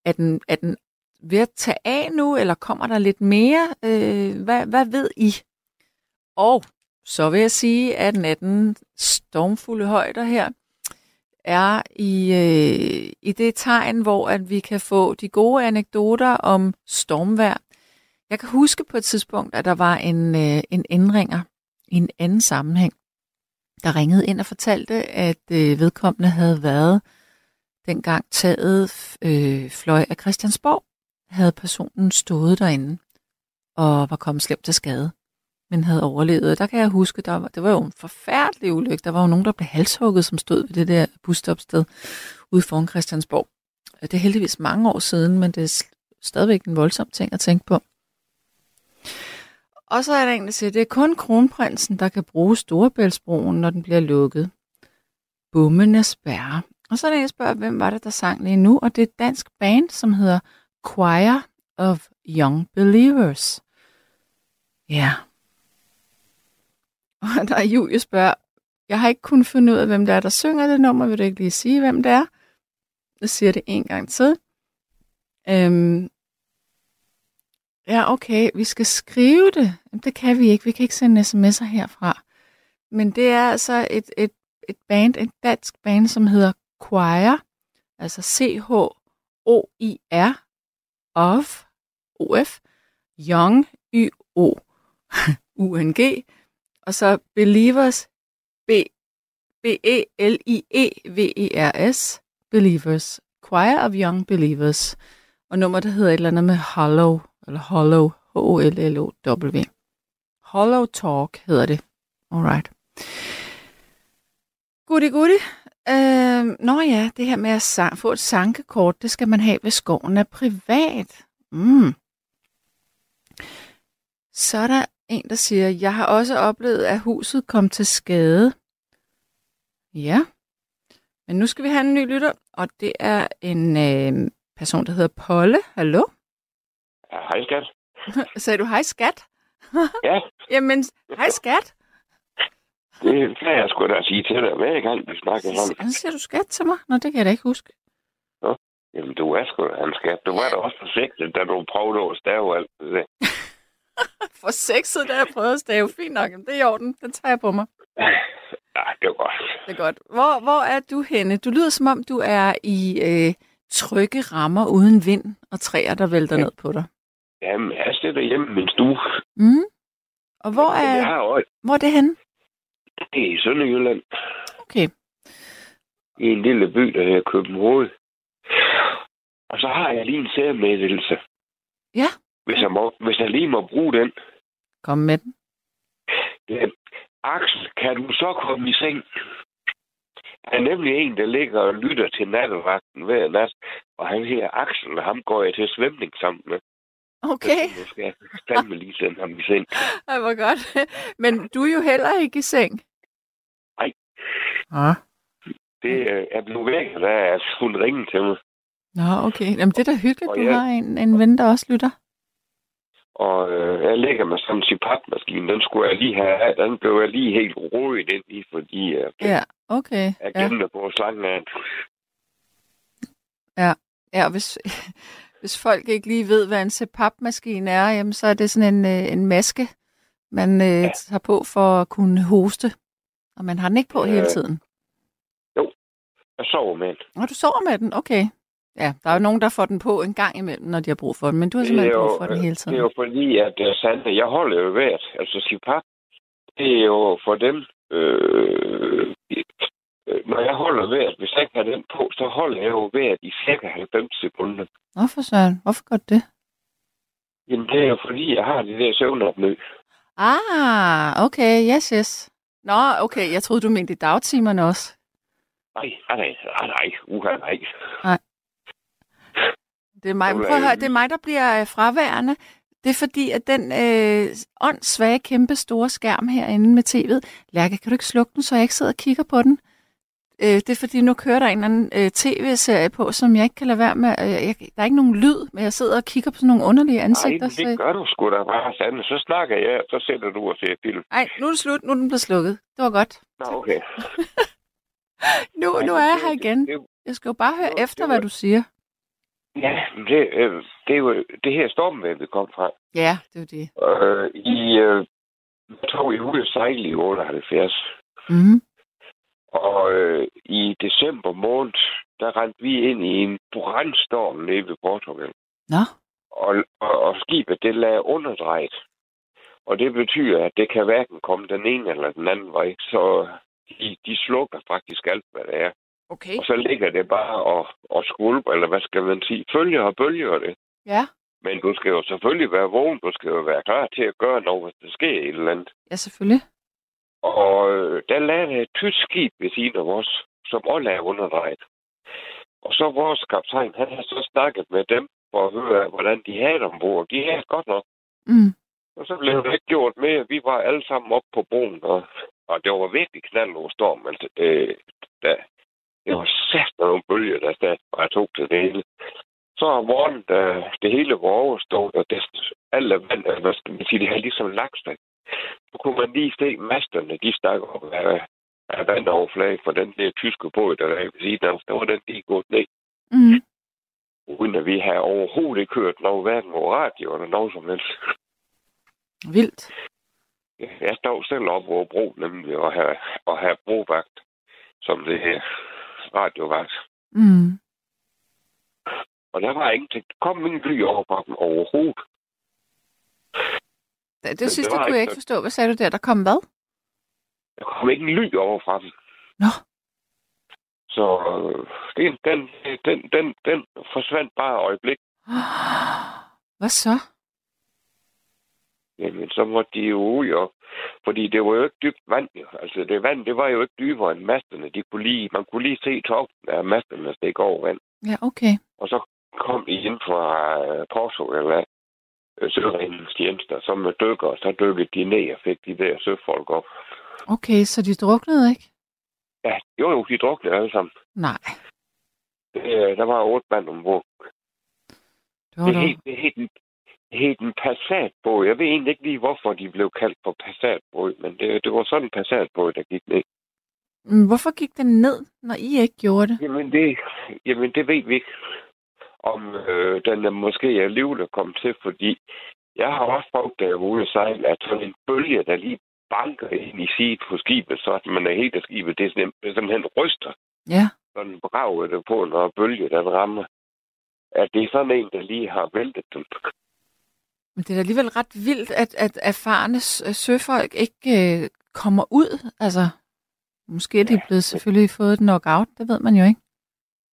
er den, er den ved at tage af nu, eller kommer der lidt mere? Øh, hvad, hvad ved I? Og så vil jeg sige, at natten stormfulde højder her er i, øh, i det tegn, hvor at vi kan få de gode anekdoter om stormvær. Jeg kan huske på et tidspunkt, at der var en, øh, en indringer i en anden sammenhæng, der ringede ind og fortalte, at øh, vedkommende havde været dengang taget øh, fløj af Christiansborg, havde personen stået derinde. og var kommet slemt til skade, men havde overlevet. Der kan jeg huske, der var, det var jo en forfærdelig ulykke. Der var jo nogen, der blev halshugget, som stod ved det der busstopsted ude foran Christiansborg. Det er heldigvis mange år siden, men det er stadigvæk en voldsom ting at tænke på. Og så er der en, der siger, at det er kun kronprinsen, der kan bruge Storebæltsbroen, når den bliver lukket. Bummen er spærre. Og så er der spørger, hvem var det, der sang lige nu? Og det er et dansk band, som hedder Choir of Young Believers. Ja. Og der er Julie spørger, jeg har ikke kunnet finde ud af, hvem det er, der synger det nummer. Vil du ikke lige sige, hvem det er? Jeg siger det en gang til. Øhm, ja, okay, vi skal skrive det. Det kan vi ikke. Vi kan ikke sende sms'er herfra. Men det er altså et, et, et band, et dansk band, som hedder Choir, altså C-H-O-I-R, of, O-F, Young, Y-O, U-N-G, og så Believers, B, B-E-L-I-E-V-E-R-S, Believers, Choir of Young Believers, og nummer, der hedder et eller andet med Hollow, eller Hollow, H-O-L-L-O-W. Hollow Talk hedder det. Alright. Goody, goody. Øh, nå ja, det her med at få et sankekort, det skal man have, hvis skoven er privat. Mm. Så er der en, der siger, jeg har også oplevet, at huset kom til skade. Ja, men nu skal vi have en ny lytter, og det er en øh, person, der hedder Polle. Hallo? Ja, hej skat. Sagde du hej skat? Ja. Jamen, hej skat. Det kan jeg sgu da sige til dig, hver gang vi snakker sammen. Så siger du skat til mig? Nå, det kan jeg da ikke huske. Jamen, du er sgu da en skat. Du var da også sexet, da du prøvede at stave alt det der. For sexet, der jeg prøvet at stave. Fint nok, det er i orden. Den tager jeg på mig. Ja, det var godt. Det er godt. Hvor, hvor er du henne? Du lyder som om, du er i øh, trygge rammer uden vind og træer, der vælter Ja. ned på dig. Jamen, jeg sidder hjemme i min stue. Mm. Og hvor Men Jeg er, har også hvor er det henne? Det er i Sønderjylland. Okay. I en lille by, der hedder København. Og så har jeg lige en særmeddelelse. Ja. Hvis jeg, må, hvis jeg lige må bruge den. Kom med den. Er, Axel, kan du så komme i seng? Han er nemlig en, der ligger og lytter til nattevagten hver nat. Og han her Axel, og ham går jeg til svømning sammen med. Okay. Jeg skal fandme lige sende ham i seng. Ej, hvor godt. Men du er jo heller ikke i seng. Ah. Det øh, er blevet væk, der er hun ringe til mig. Nå, okay. Jamen, det er da hyggeligt, Og du jeg- har en, en ven, der også lytter. Og øh, jeg ligger med sådan en CPAP-maskine. Den skulle jeg lige have. Den blev jeg lige helt rodet ind i, fordi øh, Ja, okay. jeg Ja, gemte på slangen af. ja og hvis, hvis folk ikke lige ved, hvad en CPAP-maskine er, jamen, så er det sådan en, øh, en maske, man øh, Ja. tager på for at kunne hoste. Og man har den ikke på Øh, hele tiden. Jeg sover med den. Og du sover med den, okay. Ja, der er jo nogen, der får den på en gang imellem, når de har brug for den, men du har simpelthen brug for den hele det tiden. er jo fordi, at uh, Sande, jeg holder jo vejret. Altså CPAP, det er jo for dem, øh, øh, når jeg holder vejret, hvis jeg ikke har den på, så holder jeg jo vejret i cirka 90 sekunder. Hvorfor, Søren? Hvorfor gør det? Jamen, det er jo fordi, jeg har det der søvnopnø. Ah, okay, yes, yes. Nå, okay, jeg troede, du mente i dagtimerne også. Nej, nej, nej, nej, nej, uha, nej. Det er mig, prøv at høre, det er mig, der bliver øh, fraværende. Det er fordi, at den øh, åndssvage, kæmpe store skærm herinde med tv'et, Lærke, kan du ikke slukke den, så jeg ikke sidder og kigger på den? Øh, det er fordi, nu kører der en eller anden øh, tv-serie på, som jeg ikke kan lade være med. Øh, jeg, der er ikke nogen lyd, men jeg sidder og kigger på sådan nogle underlige Nej, ansigter. men det gør du sgu da bare, Sande. Så snakker jeg, så sætter du og ser film. Nej, nu er det slut. Nu er den blevet slukket. Det var godt. Nå, okay. Nu, Nej, nu er jeg her igen. Det, Jeg skal jo bare høre det- efter, det hvad du siger. ja, det, øh, det er jo det her stormvejr, vi kom fra. Ja, det er jo det. Øh, I øh, tog i ud at sejle i 78. Mm-hmm. Og øh, i december måned, der rendte vi ind i en brandstorm nede ved Portugal. Nå, Og, og, og skibet, det lagde underdrejet. Og det betyder, at det kan hverken komme den ene eller den anden vej. Så de, de slukker faktisk alt, hvad det er. okay. Og så ligger det bare og, og skvulper, eller hvad skal man sige, følger og bølger det. Ja. Men du skal jo selvfølgelig være vågen. Du skal jo være klar til at gøre noget, hvis der sker et eller andet. Ja, selvfølgelig. Og øh, der lagde et tysk skib ved siden af os, som også er underdrejet. Og så vores kaptajn, han har så snakket med dem for at høre, hvordan de havde ombord. De havde godt nok. Mm. Og så blev det ikke gjort med. Vi var alle sammen op på broen, og, og det var virkelig knald over storm. Altså, øh, der, det var sat nogle bølger, der stod, og jeg tog til det hele. Så om morgenen, da det hele var overstået, og det, alle vand, hvad skal man sige, det havde ligesom lagt sig. Så kunne man lige se masterne, de stak op af, af vandoverflaget for den der tyske båd, der er ved siden af os. Der var den lige gået ned, Mm. uden at vi havde overhovedet ikke hørt noget, hverken over radio eller noget som helst. Vildt. Jeg stod selv op over bro, nemlig, og have, og have brovagt, som det her radiovagt. Mm. Og der var ingenting. Der kom ingen ly over fra dem overhovedet. Det, det det sidste var kunne jeg ikke forstå. Hvad sagde du der? Der kom hvad? Der kom ikke en ly over fra dem. Nå. Så øh, den, den, den, den, den forsvandt bare et øjeblik. Hvad så? Jamen, så måtte de jo ud, og, fordi det var jo ikke dybt vand. Jo. Altså, det vand, det var jo ikke dybere end masterne. De kunne lige, man kunne lige se toppen af masterne stikke over vand. Ja, okay. Og så kom de ind fra uh, Porto, eller uh, Sørenens tjenester, som med dykker, og så dykkede de ned og fik de der søfolk op. Okay, så de druknede ikke? Ja, jo jo, de druknede alle sammen. Nej. Øh, der var otte mand ombord. Det var Det dog... hed, det hed en, det hed en Passatbåd. Jeg ved egentlig ikke lige, hvorfor de blev kaldt for Passatbåd, men det, det var sådan en Passatbåd, der gik ned. Hvorfor gik den ned, når I ikke gjorde det? Jamen det, jamen, det ved vi ikke, om øh, den er måske alligevel kommet til, fordi jeg har også prøvet, da jeg var ude at sejle, at sådan en bølge, der lige banker ind i sidet på skibet, så at man er helt af skibet, det er simpelthen, er ryster. Ja. Sådan brager det på, når bølge den rammer. At det er sådan en, der lige har væltet den. Men det er da alligevel ret vildt, at, at erfarne søfolk ikke øh, kommer ud. Altså, måske er de blevet selvfølgelig fået et knockout, det ved man jo ikke.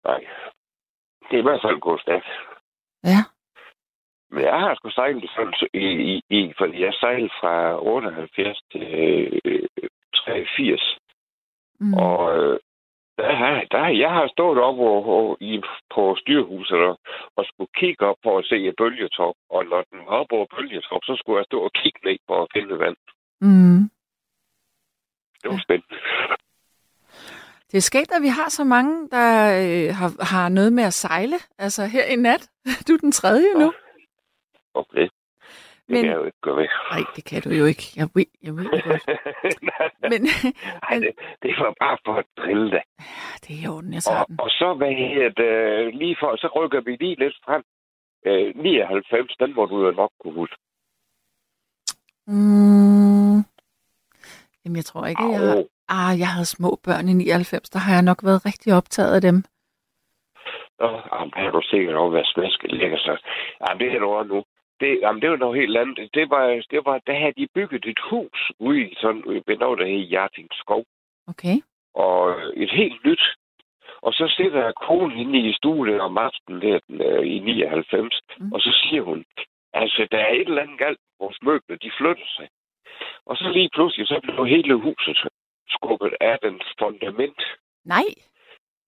Nej. Det er i hvert fald gået stærkt. Ja. Men jeg har sgu sejlet i, i, i, fordi jeg sejlede fra 78 til øh, 83. Mm. Og øh, der, har- der, jeg har stået op og, og, i, på styrhuset og, og skulle kigge op for at se et bølgetop. Og når den var oppe over bølgetop, så skulle jeg stå og kigge ned for at finde vand. Mm. Det var spændende. Det er skægt, at vi har så mange, der øh, har, har noget med at sejle. Altså her i nat. Du er den tredje nu. Okay. Det Men- kan jeg jo ikke gøre ved. Nej, det kan du jo ikke. Jeg ved, jeg ved det godt. Men Nej, det, det var bare for at drille det. det er i orden, jeg tager Og, den. og så, hvad hedder det, lige for, så rykker vi lige lidt frem. Øh, 99, den må du jo nok kunne huske. Mm. Jamen, jeg tror ikke, jeg har... Ah, jeg havde små børn i 99, der har jeg nok været rigtig optaget af dem. Nå, jamen, har du sikkert også været smasket lækker så. Jamen, det er du også nu. Det, jamen, det var noget helt andet. Det var, det var, der havde de bygget et hus ude i sådan, ved noget, der hed Hjarting Skov. Okay. Og øh, et helt nyt. Og så sidder jeg konen inde i stuen om aftenen der, den, øh, i 99, Mm. mm. og så siger hun, altså, der er et eller andet galt. Vores møbler, de flytter sig. Og så lige pludselig, så blev hele huset skubbet af den fundament. Nej.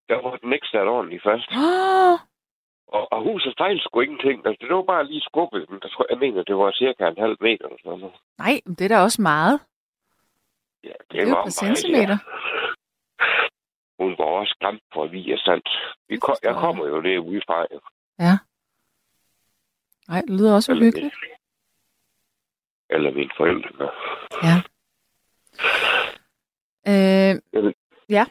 Der var den ikke sat ordentligt fast. Oh, Og, og huset fejl sgu ingenting. Altså, det var bare lige skubbet. Men der tror, jeg mener, det var cirka en halv meter eller sådan noget. nej, men det er da også meget. Ja, det, Det er var et par centimeter. Hun var også skræmt for, at vi er sandt. Vi kom, jeg kommer jo det udefra. jo. Ja. Nej, det lyder også Eller uhyggeligt. Eller mine forældre. Ja. Øh, Jamen. ja.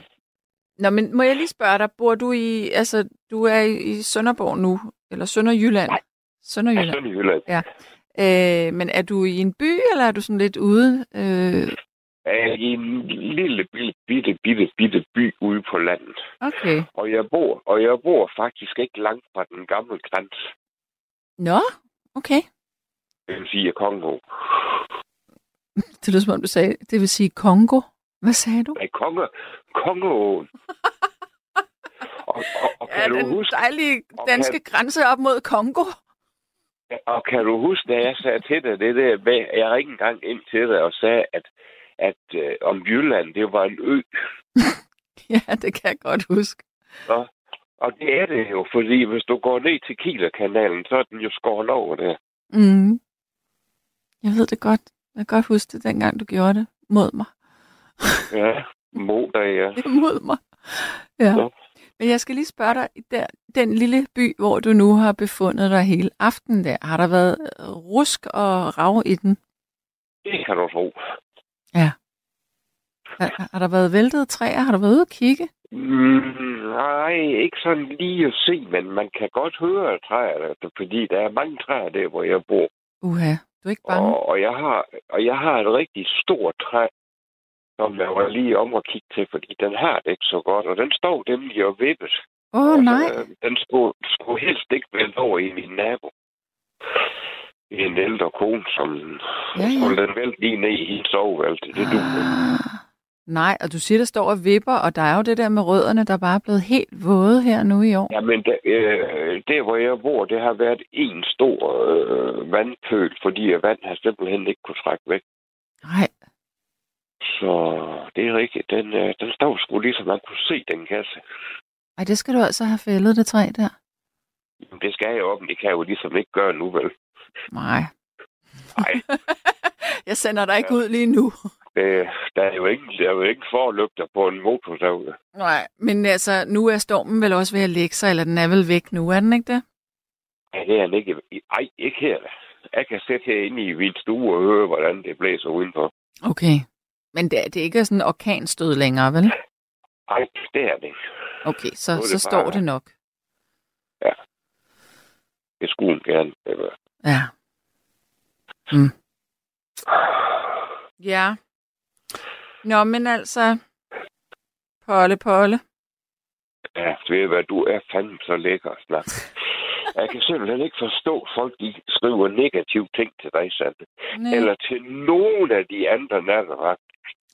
Nå, men må jeg lige spørge dig, bor du i, altså, du er i, Sønderborg nu, eller Sønderjylland? Nej. Sønderjylland. Ja, sådan i Jylland. Øh, men er du i en by, eller er du sådan lidt ude? Øh, Jeg er i en lille, bitte, bitte, bitte, bitte by ude på landet. okay. Og jeg bor, og jeg bor faktisk ikke langt fra den gamle græns. Nå, okay. Det vil sige Kongo. Det lyder som om, du sagde, det vil sige Kongo. Hvad sagde du? Nej, Kongo. Kongoåen. og, og, og kan Ja, du den huske, dejlige danske grænse op mod Kongo. Og kan du huske, da jeg sagde til dig det der med, jeg ringede engang ind til dig og sagde, at, at øh, om Jylland, det var en ø. Ja, det kan jeg godt huske. Og, og det er det jo, fordi hvis du går ned til Kielerkanalen, så er den jo skåret over der. Mm. Jeg ved det godt. Jeg kan godt huske det, dengang du gjorde det mod mig. Ja, moder, ja. Det er mod mig. Ja. Nå. Men jeg skal lige spørge dig, der, den lille by, hvor du nu har befundet dig hele aftenen der, har der været øh, rusk og rav i den? Det kan du tro. Har, har der været væltede træer? Har du været ude at kigge? Mm, nej, ikke sådan lige at se, men man kan godt høre træerne, fordi der er mange træer der, hvor jeg bor. Uha, du er ikke bange? Og, og, jeg har, og jeg har et rigtig stort træ, som jeg var lige om at kigge til, fordi den har det ikke så godt, og den står nemlig og vippet. Åh, oh, Og, nej. øh, Den skulle, skulle helst ikke vælte over i min nabo. En ældre kone, som Ja, ja. den vælte lige ned i hendes soveværelse. Det du. Ah, Nej, og du siger, der står og vipper, og der er jo det der med rødderne, der bare er blevet helt våde her nu i år. Ja, men der, øh, der, hvor jeg bor, det har været en stor øh, vandpøl, fordi vand har simpelthen ikke kunne trække væk. Nej, Så det er rigtigt. Den, øh, den står sgu ligesom, man kunne se den kasse. Ej, det skal du altså have fældet, det træ der. Jamen, Det skal jeg op, det kan jeg jo ligesom ikke gøre nu, vel? Nej. Nej. jeg sender dig ikke ud lige nu. Det, der er jo ikke, der er jo ikke forlygter på en motorsav. Nej, men altså, nu er stormen vel også ved at lægge sig, eller den er vel væk nu, er den ikke det? Ja, det er han ikke. Ej, ikke her. Jeg kan sætte herinde i min stue og høre, hvordan det blæser udenfor. Okay. Men det, er- det er ikke sådan en orkanstød længere, vel? Ej, det er det ikke. Okay, så, det så står bare- det nok. Det skulle gerne. Eller, Ja. Mm. Ja. Nå, men altså... Polle, polle. ja, ved hvad, du er fandme så lækker at snakke. Jeg kan simpelthen ikke forstå, at folk de skriver negative ting til dig, Sande. Nej. Eller til nogen af de andre natteret.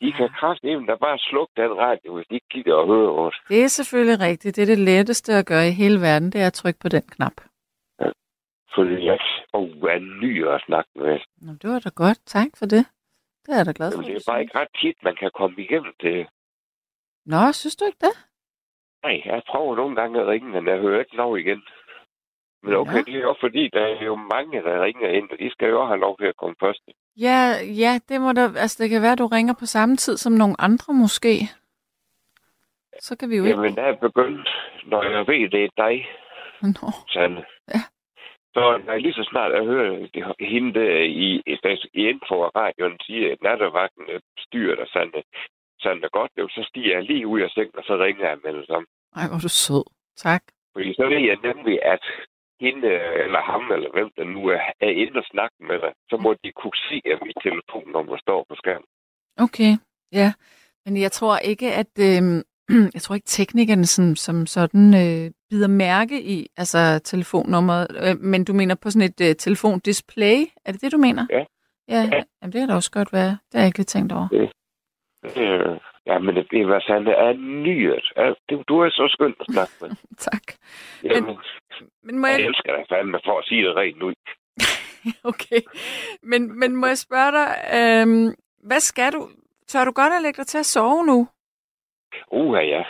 De kan kraftedeme da bare slukke den radio, hvis de ikke gider at høre os. Det er selvfølgelig rigtigt. Det er det letteste at gøre i hele verden, det er at trykke på den knap. Fordi jeg og er ny at snakke med. Nå, det var da godt. Tak for det. Det er jeg da glad for. Men det er bare ikke ret tit, man kan komme igennem det. Nå, synes du ikke det? Nej, jeg prøver nogle gange at ringe, men jeg hører ikke lov igen. Men okay, Nå. det er jo fordi, der er jo mange, der ringer ind, og de skal jo have lov til at komme først. Ja, ja, det må da... Altså, det kan være, at du ringer på samme tid som nogle andre måske. Så kan vi jo ikke... Jamen, der er begyndt, når jeg ved, det er dig, Nå. Sande. Ja. Så når jeg lige så snart jeg hører det- hende der i, i info af radioen sige, at nattevagten styrer dig, Sande, Sande godt, jo, så stiger jeg lige ud af sengen, og så ringer jeg med det samme. Ej, hvor du sød. Tak. Fordi så ved jeg nemlig, at hende øh, eller ham, eller hvem der nu er, er inde og snakke med dig, så må de kunne se, at mit telefonnummer står på skærmen. Okay, ja. Men jeg tror ikke, at... Øh, jeg tror ikke, teknikerne som, som sådan øh, bider mærke i altså telefonnummeret. Øh, men du mener på sådan et øh, telefondisplay? Er det det, du mener? Ja. Ja, Ja. Jamen, det kan da også godt være. Det har jeg ikke lige tænkt over. Øh, ja, men det, det var sandt, det er du, du er så skøn at snakke med. tak. Jamen, Men må jeg jeg... elsker dig fandme for at sige det rent ud. Okay. Men, men må jeg spørge dig, øh, hvad skal du... Tør du godt at lægge dig til at sove nu? Uha, ja.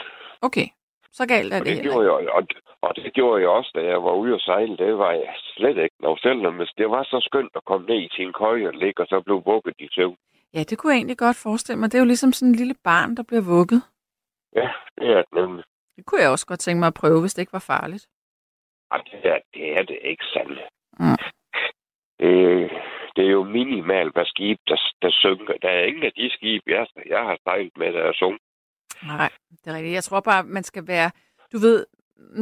Okay, så galt er Og det det, gjorde jeg, og, og det gjorde jeg også, da jeg var ude at sejle. Det var jeg slet ikke. Når selvom hvis det var så skønt at komme ned i sin køje og ligge, og så blev vugget i søvn. Ja, det kunne jeg egentlig godt forestille mig. Det er jo ligesom sådan en lille barn, der bliver vugget. Ja, det er det nemlig. Det kunne jeg også godt tænke mig at prøve, hvis det ikke var farligt. Ej, det er det, er det ikke sandt. Mm. Det, det er jo minimalt, hvad skib, der, der synker. Der er ingen af de skib, jeg, jeg har sejlet med, der er sunket. Nej, det er rigtigt. Jeg tror bare, man skal være... Du ved,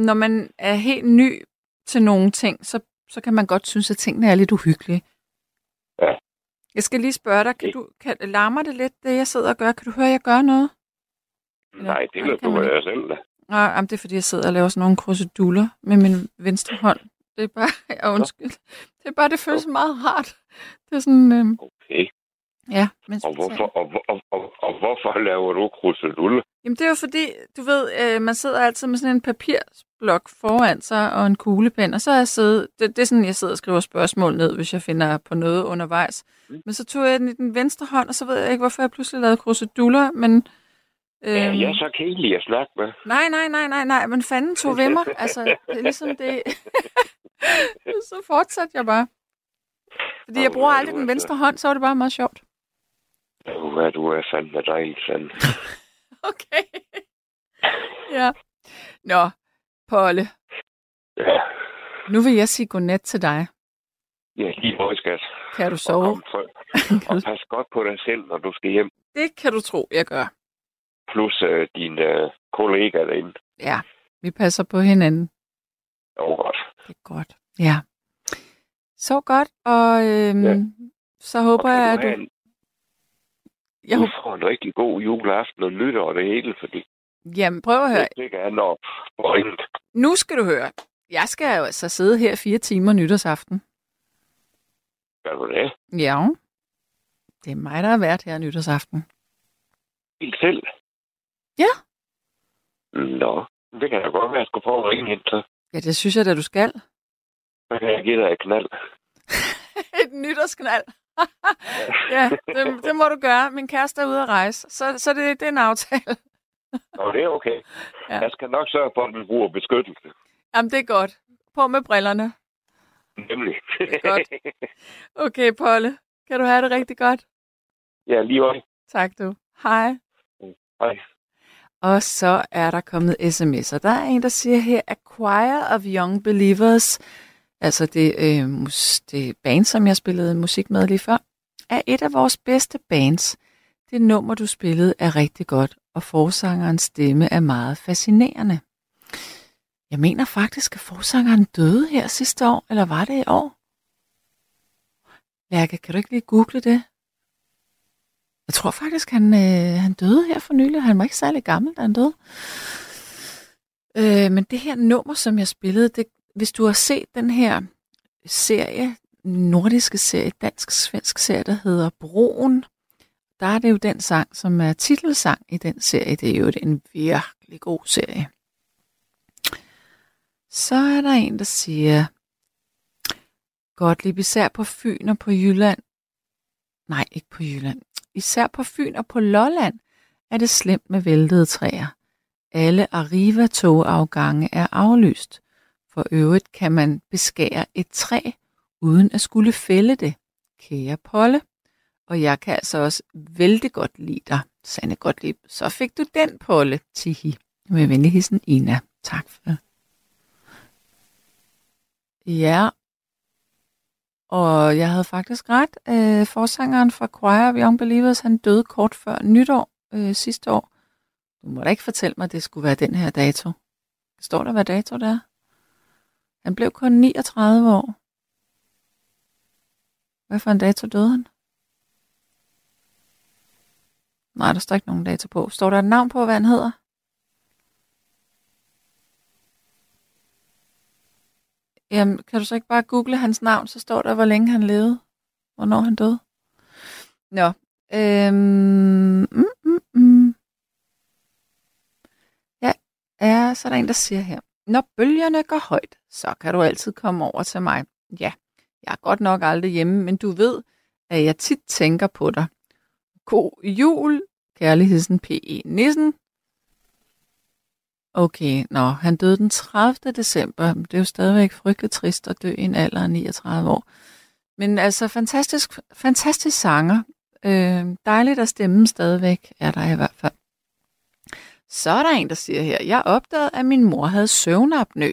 når man er helt ny til nogle ting, så, så kan man godt synes, at tingene er lidt uhyggelige. Ja. Jeg skal lige spørge dig, kan du, kan, larmer det lidt, det jeg sidder og gør? Kan du høre, at jeg gør noget? Ja, Nej, det kan du være selv. Nej, jamen, det er fordi, jeg sidder og laver sådan nogle kruseduller med min venstre hånd. Det er bare, ja, undskyld. Det er bare, det føles meget rart. Det er sådan, øhm, Okay. ja. Mens Og hvorfor, og, og, og, og, hvorfor laver du krusedulle? Jamen, det er jo fordi, du ved, øh, man sidder altid med sådan en papir, blok foran sig og en kuglepen, og så er jeg siddet, det, det er sådan, jeg sidder og skriver spørgsmål ned, hvis jeg finder på noget undervejs. Mm. Men så tog jeg den i den venstre hånd, og så ved jeg ikke, hvorfor jeg pludselig lavede kruseduller, men... Ja, øhm, jeg er så kedelig at snakke med. Nej, nej, nej, nej, nej, men fanden tog ved mig. Altså, det er ligesom det... så fortsatte jeg bare. Fordi jeg bruger ja, aldrig den venstre hånd, så var det bare meget sjovt. Er, du er fandme dejlig, Sand. Okay. ja. Nå, Polle, Ja, nu vil jeg sige godnat til dig. ja lige måde, skat. Kan du Og, sove? kom for, og pas godt på dig selv, når du skal hjem. Det kan du tro, jeg gør. Plus øh, dine øh, kollegaer derinde. Ja, vi passer på hinanden. Oh, godt. Det er godt. Ja. Så godt, og øhm, Ja. så håber jeg, at du... en, Jeg håber... får en rigtig god juleaften og nytår og det hele, fordi Jamen, prøv at høre. det op på ringet. Nu skal du høre. Jeg skal jo altså sidde her fire timer nytårsaften. Gør du det? Ja. Det er mig, der har været her nytårsaften. Helt selv? Ja. Nå, det kan da godt være, at jeg skulle prøve at ringe ind til. Ja, det synes jeg da, du skal. Så kan jeg give dig et knald. Et nytårsknald. ja, det, det må du gøre. Min kæreste er ude at rejse, så, så det, det er en aftale. Nå, det er okay. Ja. Jeg skal nok sørge for, at den bruger beskyttelse. Jamen, det er godt. På med brillerne. Nemlig. Det er godt. Okay, Polle. Kan du have det rigtig godt? ja, lige øje. Tak du. Hej. Hej. Og så er der kommet sms'er. Der er en, der siger her, A Choir of Young Believers, altså det, øh, mus, det band, som jeg spillede musik med lige før, er et af vores bedste bands. Det nummer, du spillede, er rigtig godt, og forsangerens stemme er meget fascinerende. Jeg mener faktisk, at forsangeren døde her sidste år, eller var det i år? Lærke, kan du ikke lige google det? Jeg tror faktisk, han, øh, han døde her for nylig. Han var ikke særlig gammel, da han døde. Øh, men det her nummer, som jeg spillede, det, hvis du har set den her serie, nordiske serie, dansk-svensk serie, der hedder Broen, der er det jo den sang, som er titelsang i den serie. Det er jo en virkelig god serie. Så er der en, der siger, Gottlieb, især på Fyn og på Jylland. Nej, ikke på Jylland. Især på Fyn og på Lolland er det slemt med væltede træer. Alle Arriva-togafgange er aflyst. For øvrigt kan man beskære et træ, uden at skulle fælde det. Kære Polle. Og jeg kan altså også vældig godt lide dig, Sanne Gottlieb. Så fik du den, Polle. Tihi. Med venlig hilsen, Ina. Tak for det. Ja, og jeg havde faktisk ret. Øh, forsangeren fra Choir of Young Believers, han døde kort før nytår øh, sidste år. Du må da ikke fortælle mig, at det skulle være den her dato. Står der, hvad dato det er? Han blev kun 39 år. Hvad for en dato døde han? Nej, der står ikke nogen dato på. Står der et navn på, hvad han hedder? Jamen, kan du så ikke bare google hans navn, så står der, hvor længe han levede, hvornår han døde. Nå, øhm, mm, mm, mm. Ja, ja, så er der en, der siger her, når bølgerne går højt, så kan du altid komme over til mig. Ja, jeg er godt nok aldrig hjemme, men du ved, at jeg tit tænker på dig. God jul, kærligheden P.E. Nissen, Okay, nå, han døde den 30. december. Det er jo stadigvæk frygteligt trist at dø i en alder af 39 år. Men altså, fantastisk, fantastisk sanger. Øh, dejligt at stemme stadigvæk, er der i hvert fald. Så er der en, der siger her, jeg opdagede, at min mor havde søvnapnø,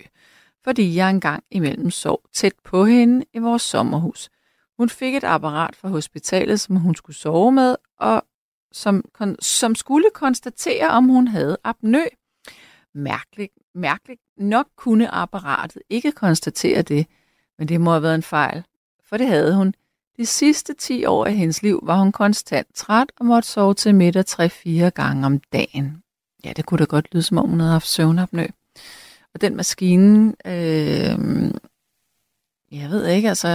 fordi jeg engang imellem sov tæt på hende i vores sommerhus. Hun fik et apparat fra hospitalet, som hun skulle sove med, og som, som skulle konstatere, om hun havde apnø. Mærkeligt, mærkeligt nok kunne apparatet ikke konstatere det, men det må have været en fejl, for det havde hun. De sidste 10 år af hendes liv var hun konstant træt og måtte sove til middag 3-4 gange om dagen. Ja, det kunne da godt lyde, som om hun havde haft søvnapnø. Og den maskine, øh, jeg ved ikke, altså,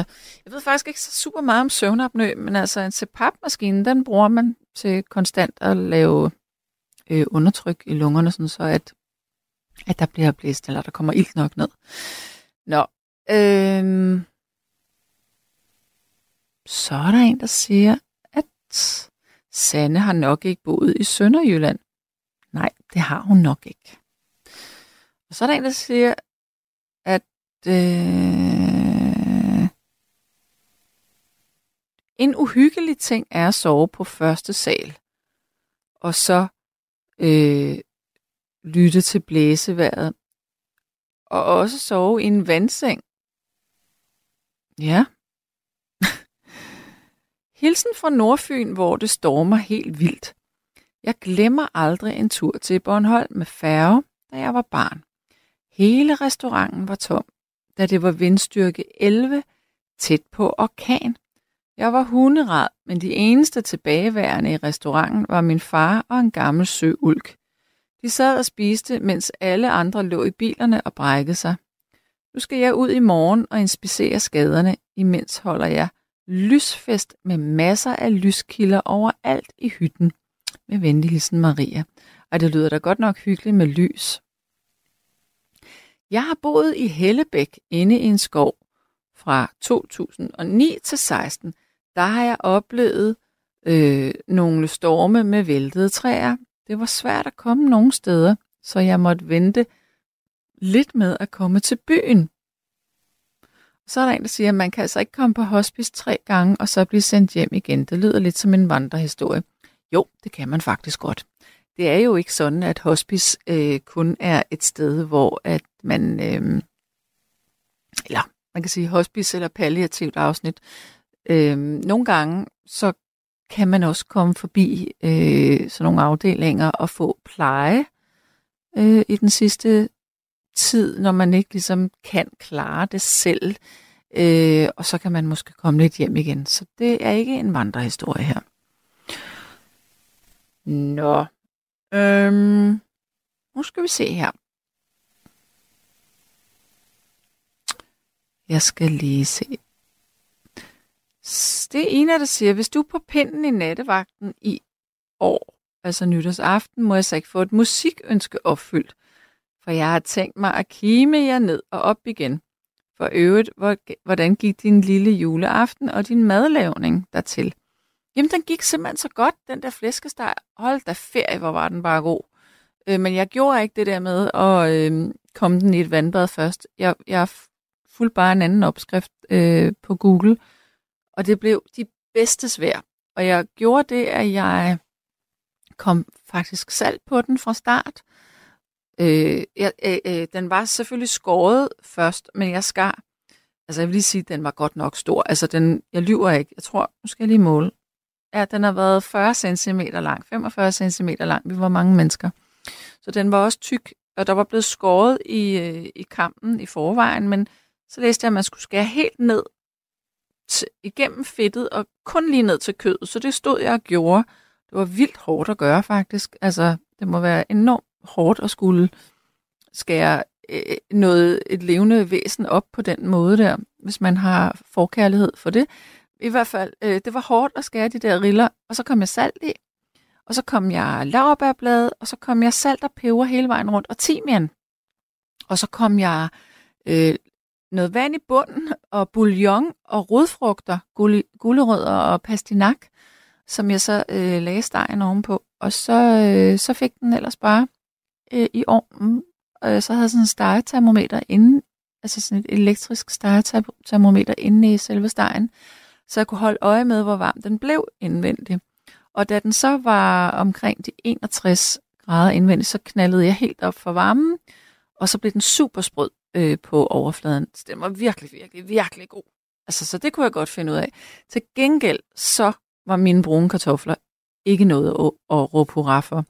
jeg ved faktisk ikke så super meget om søvnapnø, men altså en CPAP-maskine, den bruger man til konstant at lave øh, undertryk i lungerne, sådan så at at der bliver blæst, eller der kommer ilt nok ned. Nå, øhm, så er der en, der siger, at Sanne har nok ikke boet i Sønderjylland. Nej, det har hun nok ikke. Og så er der en, der siger, at øh, en uhyggelig ting er at sove på første sal, og så øh, lytte til blæseværet, og også sove i en vandseng. Ja. Hilsen fra Nordfyn, hvor det stormer helt vildt. Jeg glemmer aldrig en tur til Bornholm med færge, da jeg var barn. Hele restauranten var tom, da det var vindstyrke 11, tæt på orkan. Jeg var hunderad, men de eneste tilbageværende i restauranten var min far og en gammel søulk. De sad og spiste, mens alle andre lå i bilerne og brækkede sig. Nu skal jeg ud i morgen og inspicere skaderne, imens holder jeg lysfest med masser af lyskilder overalt i hytten. Med venlig hilsen Maria. Og det lyder da godt nok hyggeligt med lys. Jeg har boet i Hellebæk inde i en skov fra 2009 til 16. Der har jeg oplevet øh, nogle storme med væltede træer. Det var svært at komme nogen steder, så jeg måtte vente lidt med at komme til byen. Så er der en, der siger, at man kan altså ikke komme på hospice tre gange, og så blive sendt hjem igen. Det lyder lidt som en vandrehistorie. Jo, det kan man faktisk godt. Det er jo ikke sådan, at hospice øh, kun er et sted, hvor at man, øh, eller man kan sige hospice eller palliativt afsnit. Øh, nogle gange, så kan man også komme forbi øh, sådan nogle afdelinger og få pleje øh, i den sidste tid, når man ikke ligesom kan klare det selv. Øh, og så kan man måske komme lidt hjem igen. Så det er ikke en vandrehistorie her. Nå. Øhm, nu skal vi se her. Jeg skal lige se. Det er en der siger, hvis du er på pinden i nattevagten i år, altså nytårsaften, må jeg så ikke få et musikønske opfyldt. For jeg har tænkt mig at kime jer ned og op igen. For øvrigt, hvordan gik din lille juleaften og din madlavning dertil? Jamen, den gik simpelthen så godt, den der flæskesteg. Hold da ferie, hvor var den bare god. Øh, men jeg gjorde ikke det der med at øh, komme den i et vandbad først. Jeg, jeg fulgte bare en anden opskrift øh, på Google, og det blev de bedste svær. Og jeg gjorde det, at jeg kom faktisk salt på den fra start. Øh, jeg, øh, øh, den var selvfølgelig skåret først, men jeg skar. Altså jeg vil lige sige, at den var godt nok stor. Altså den, jeg lyver ikke. Jeg tror, nu skal jeg lige måle. Ja, den har været 40 cm lang, 45 cm lang. Vi var mange mennesker. Så den var også tyk, og der var blevet skåret i, øh, i kampen i forvejen, men så læste jeg, at man skulle skære helt ned igennem fedtet og kun lige ned til kødet. Så det stod jeg og gjorde. Det var vildt hårdt at gøre faktisk. Altså, det må være enormt hårdt at skulle skære øh, noget, et levende væsen op på den måde der, hvis man har forkærlighed for det. I hvert fald, øh, det var hårdt at skære de der riller, og så kom jeg salt i, og så kom jeg laurbærblad, og så kom jeg salt og peber hele vejen rundt, og timian. Og så kom jeg øh, noget vand i bunden, og bouillon og rodfrugter, gulerødder og pastinak, som jeg så øh, lagde stegen ovenpå. Og så, øh, så fik den ellers bare øh, i ovnen. Og så havde jeg sådan en stegetermometer inde, altså sådan et elektrisk stegetermometer inde i selve stegen, så jeg kunne holde øje med, hvor varm den blev indvendigt. Og da den så var omkring de 61 grader indvendigt, så knaldede jeg helt op for varmen, og så blev den super sprød øh, på overfladen. Så den var virkelig, virkelig, virkelig god. Altså, så det kunne jeg godt finde ud af. Til gengæld, så var mine brune kartofler ikke noget at, at råbe hurra for.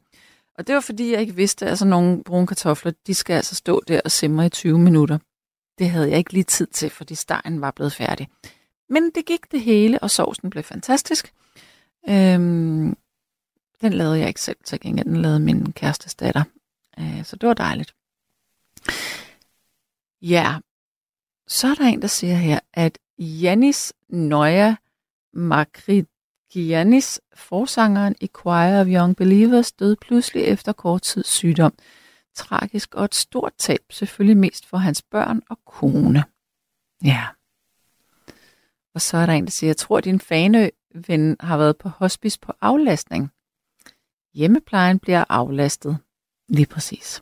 Og det var fordi, jeg ikke vidste, at altså, nogle brune kartofler, de skal altså stå der og simre i 20 minutter. Det havde jeg ikke lige tid til, fordi stegen var blevet færdig. Men det gik det hele, og sovsen blev fantastisk. Øhm, den lavede jeg ikke selv til gengæld, den lavede min kærestes datter. Øh, så det var dejligt. Ja, så er der en, der siger her, at Janis Nøja Makrigianis, forsangeren i Choir of Young Believers, døde pludselig efter kort tid sygdom. tragisk og et stort tab, selvfølgelig mest for hans børn og kone. Ja. Og så er der en, der siger, jeg tror, din faneven har været på hospice på aflastning. Hjemmeplejen bliver aflastet. Lige præcis.